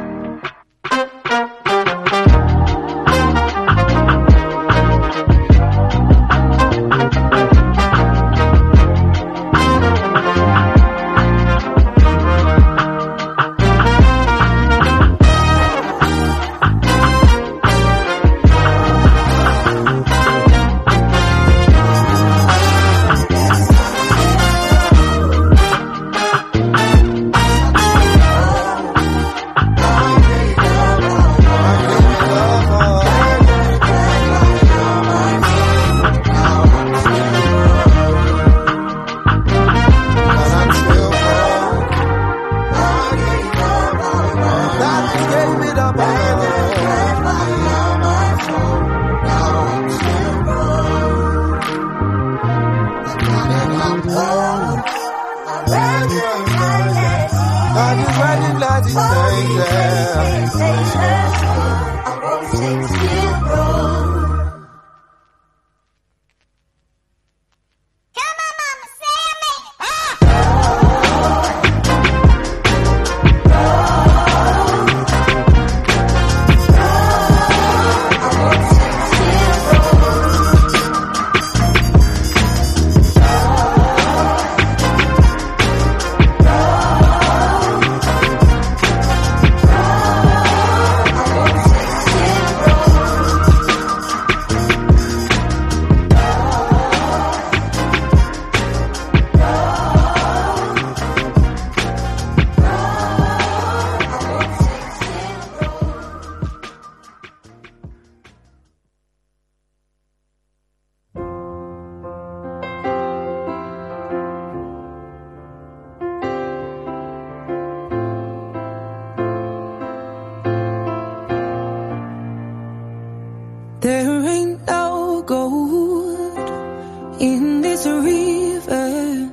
In this river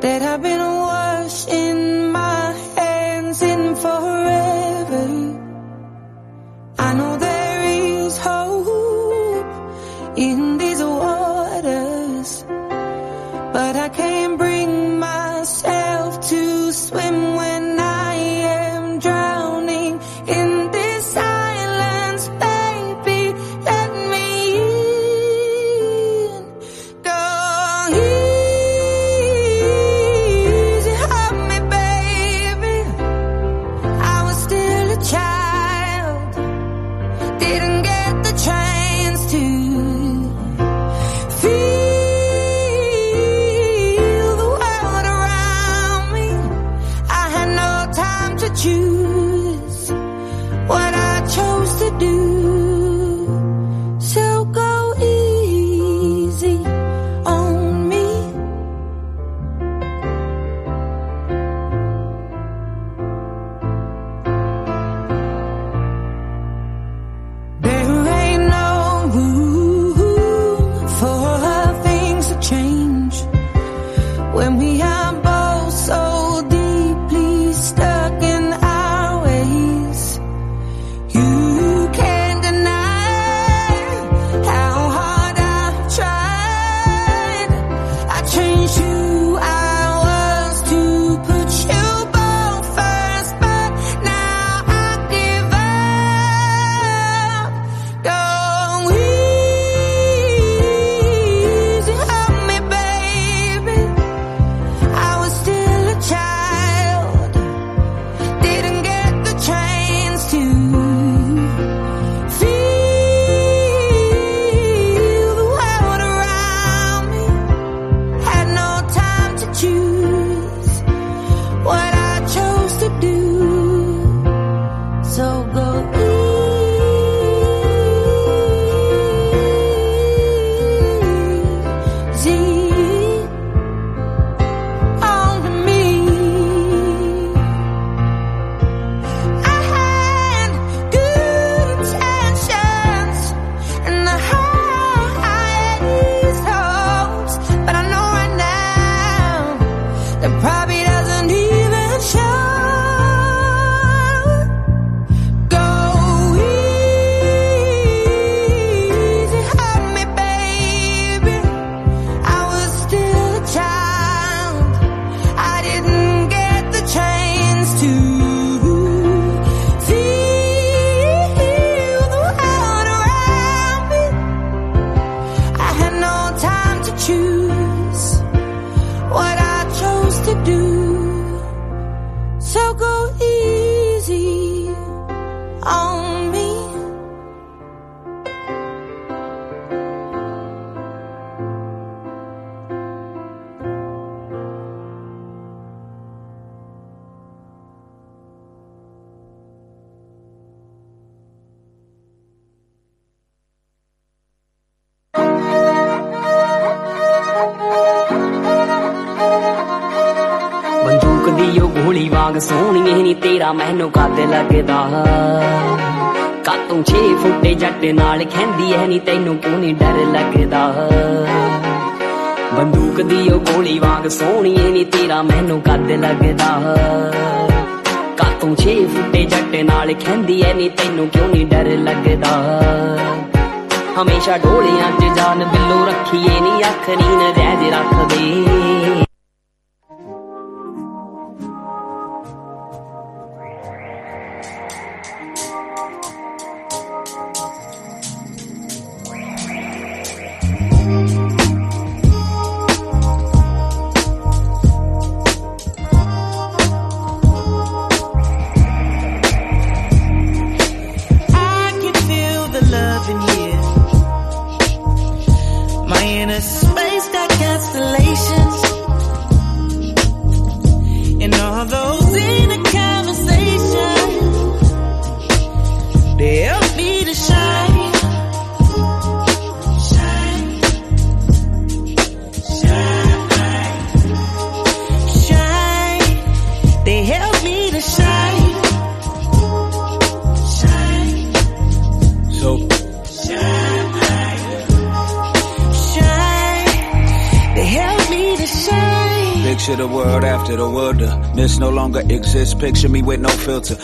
that I've been ਖੈਂਦੀ ਤੈਨੂੰ ਕਿਉਂ ਨਹੀਂ ਡਰ ਲੱਗਦਾ? ਬੰਦੂਕ ਦੀ ਉਹ ਗੋਲੀ ਵਾਂਗ ਸੋਹਣੀਏ ਨੀ, ਤੇਰਾ ਮੈਨੂੰ ਕੱਦ ਲੱਗਦਾ। ਕਾਤੋਂ 6 ਫੁੱਟੇ ਜੱਟ ਨਾਲ ਖੈਂਦੀ ਐ ਨੀ, ਤੈਨੂੰ ਕਿਉਂ ਨਹੀਂ ਡਰ ਲੱਗਦਾ? ਹਮੇਸ਼ਾ ਢੋਲੀਆਂ 'ਚ ਜਾਨ ਬਿੱਲੋ ਰੱਖੀਏ ਨੀ, ਅੱਖ ਨੀ ਨਜਾਇਜ਼ ਰੱਖਦੇ। Wilderness no longer exists. Picture me with no filter.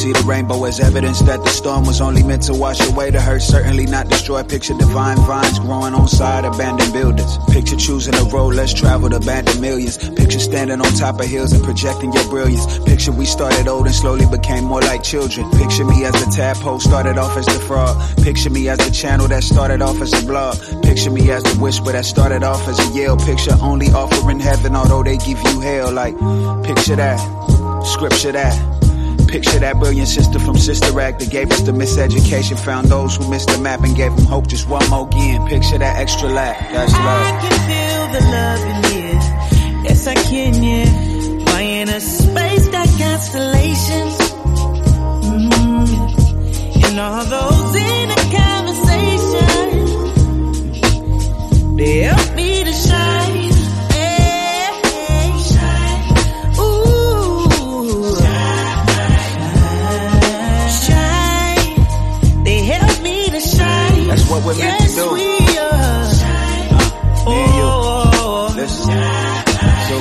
See the rainbow as evidence that the storm was only meant to wash away the hurt, certainly not destroy. Picture divine vines growing on side abandoned buildings. Picture choosing a road less traveled, abandoned millions. Picture standing on top of hills and projecting your brilliance. Picture we started old and slowly became more like children. Picture me as the tadpole started off as the frog. Picture me as the channel that started off as a blog. Picture me as the whisper that started off as a yell. Picture only offering heaven, although they give you hell. Like, picture that, scripture that. Picture that brilliant sister from Sister Act that gave us the miseducation, found those who missed the map and gave them hope just one more again. Picture that extra lap, that's love. I can feel the love in here. Yes, I can, yeah. My inner space got constellations. Mm. And all those inner conversations, they help what we're meant to yes, do. we are. Me and you. Listen. So,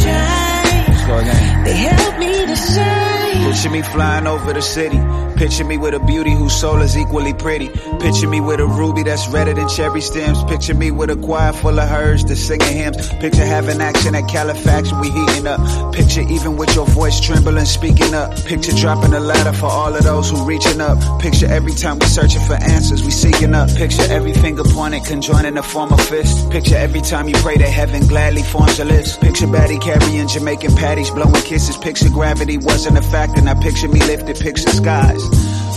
shine. let's go again. They help me to shine. Picture me flying over the city. Picture me with a beauty whose soul is equally pretty. Picture me with a ruby that's redder than cherry stems. Picture me with a choir full of herds that's singing hymns. Picture having action at Califax when we heating up. Picture even with your voice trembling, speaking up. Picture dropping a ladder for all of those who reaching up. Picture every time we searching for answers, we seeking up. Picture every finger pointed, conjoining to form a fist. Picture every time you pray to heaven gladly forms a list. Picture Batty carrying Jamaican patties, blowing kisses. Picture gravity wasn't a factor. Now picture me lifted, picture skies.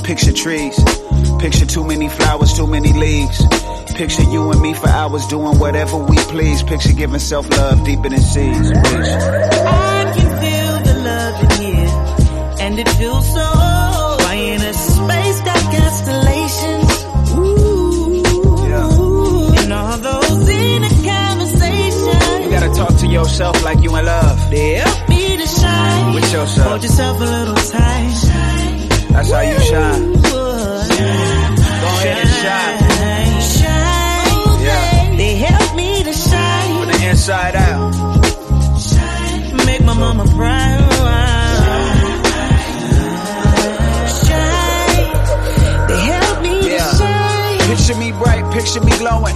Picture trees. Picture too many flowers, too many leaves. Picture you and me for hours doing whatever we please. Picture giving self love deeper than seas. I can feel the love in here, and it feels so. My inner space got constellations. Ooh, and all those inner conversations. You gotta talk to yourself like you in love. Help me to shine. With yourself. Hold yourself a little tight. That's how you shine. Go ahead and shine. Shine. Yeah. They help me to shine. From the inside out. Make my mama proud. Shine. They help me to Yeah. shine. Picture me bright, picture me glowing.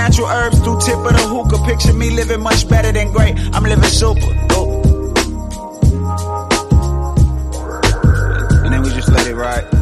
natural herbs through tip of the hookah. Picture me living much better than great. I'm living super. Oh. And then we just let it ride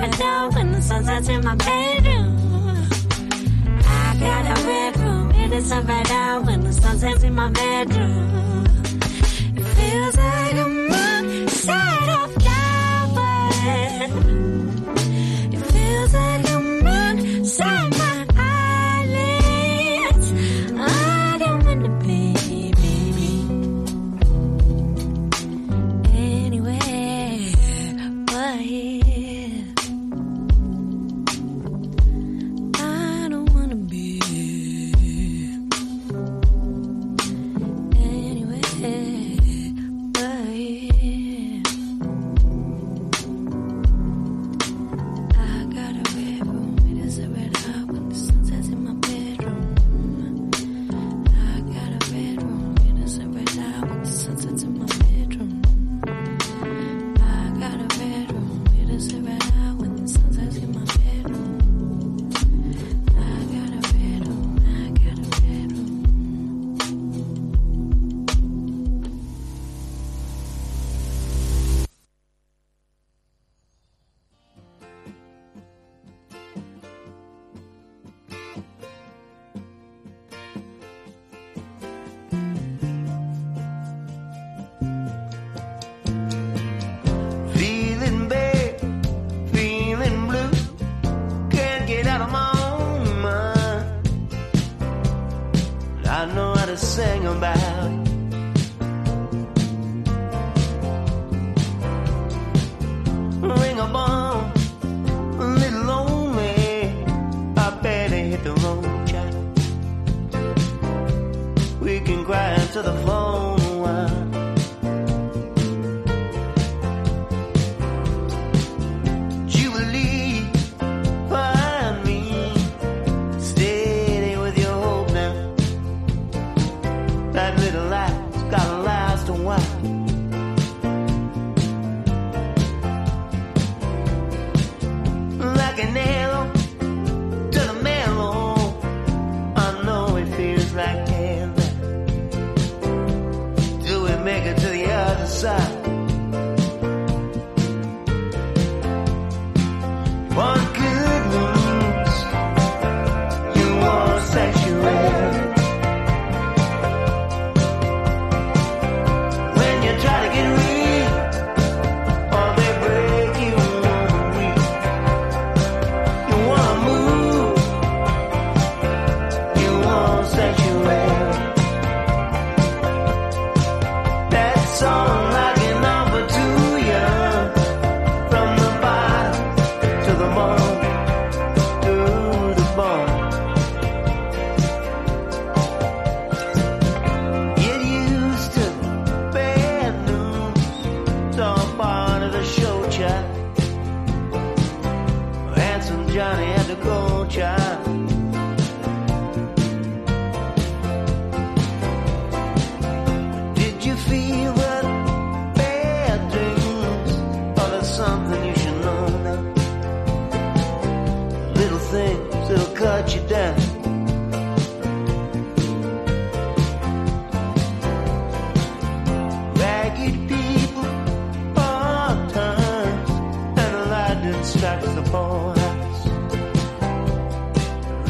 my when the sun sets in my bedroom. I got a red room, it is a red out when the sun sets in my bedroom. It feels like I'm of flower. It feels like I'm.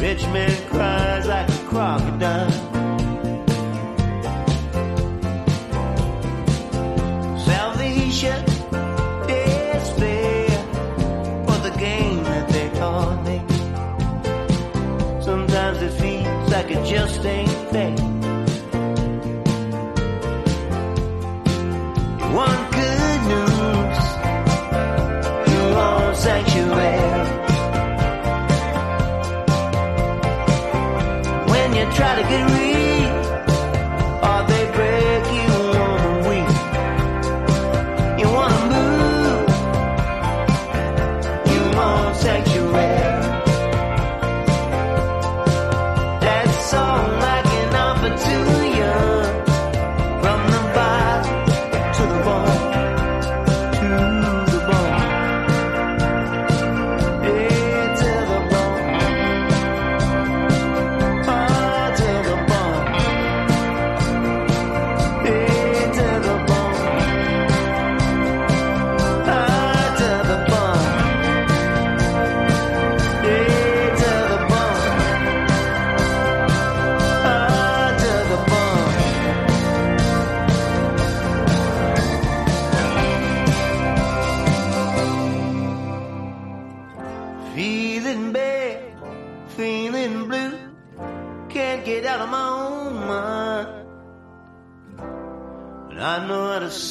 Rich man cries like a crocodile. For the game that they me. Sometimes it feels like it just ain't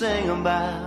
sing about.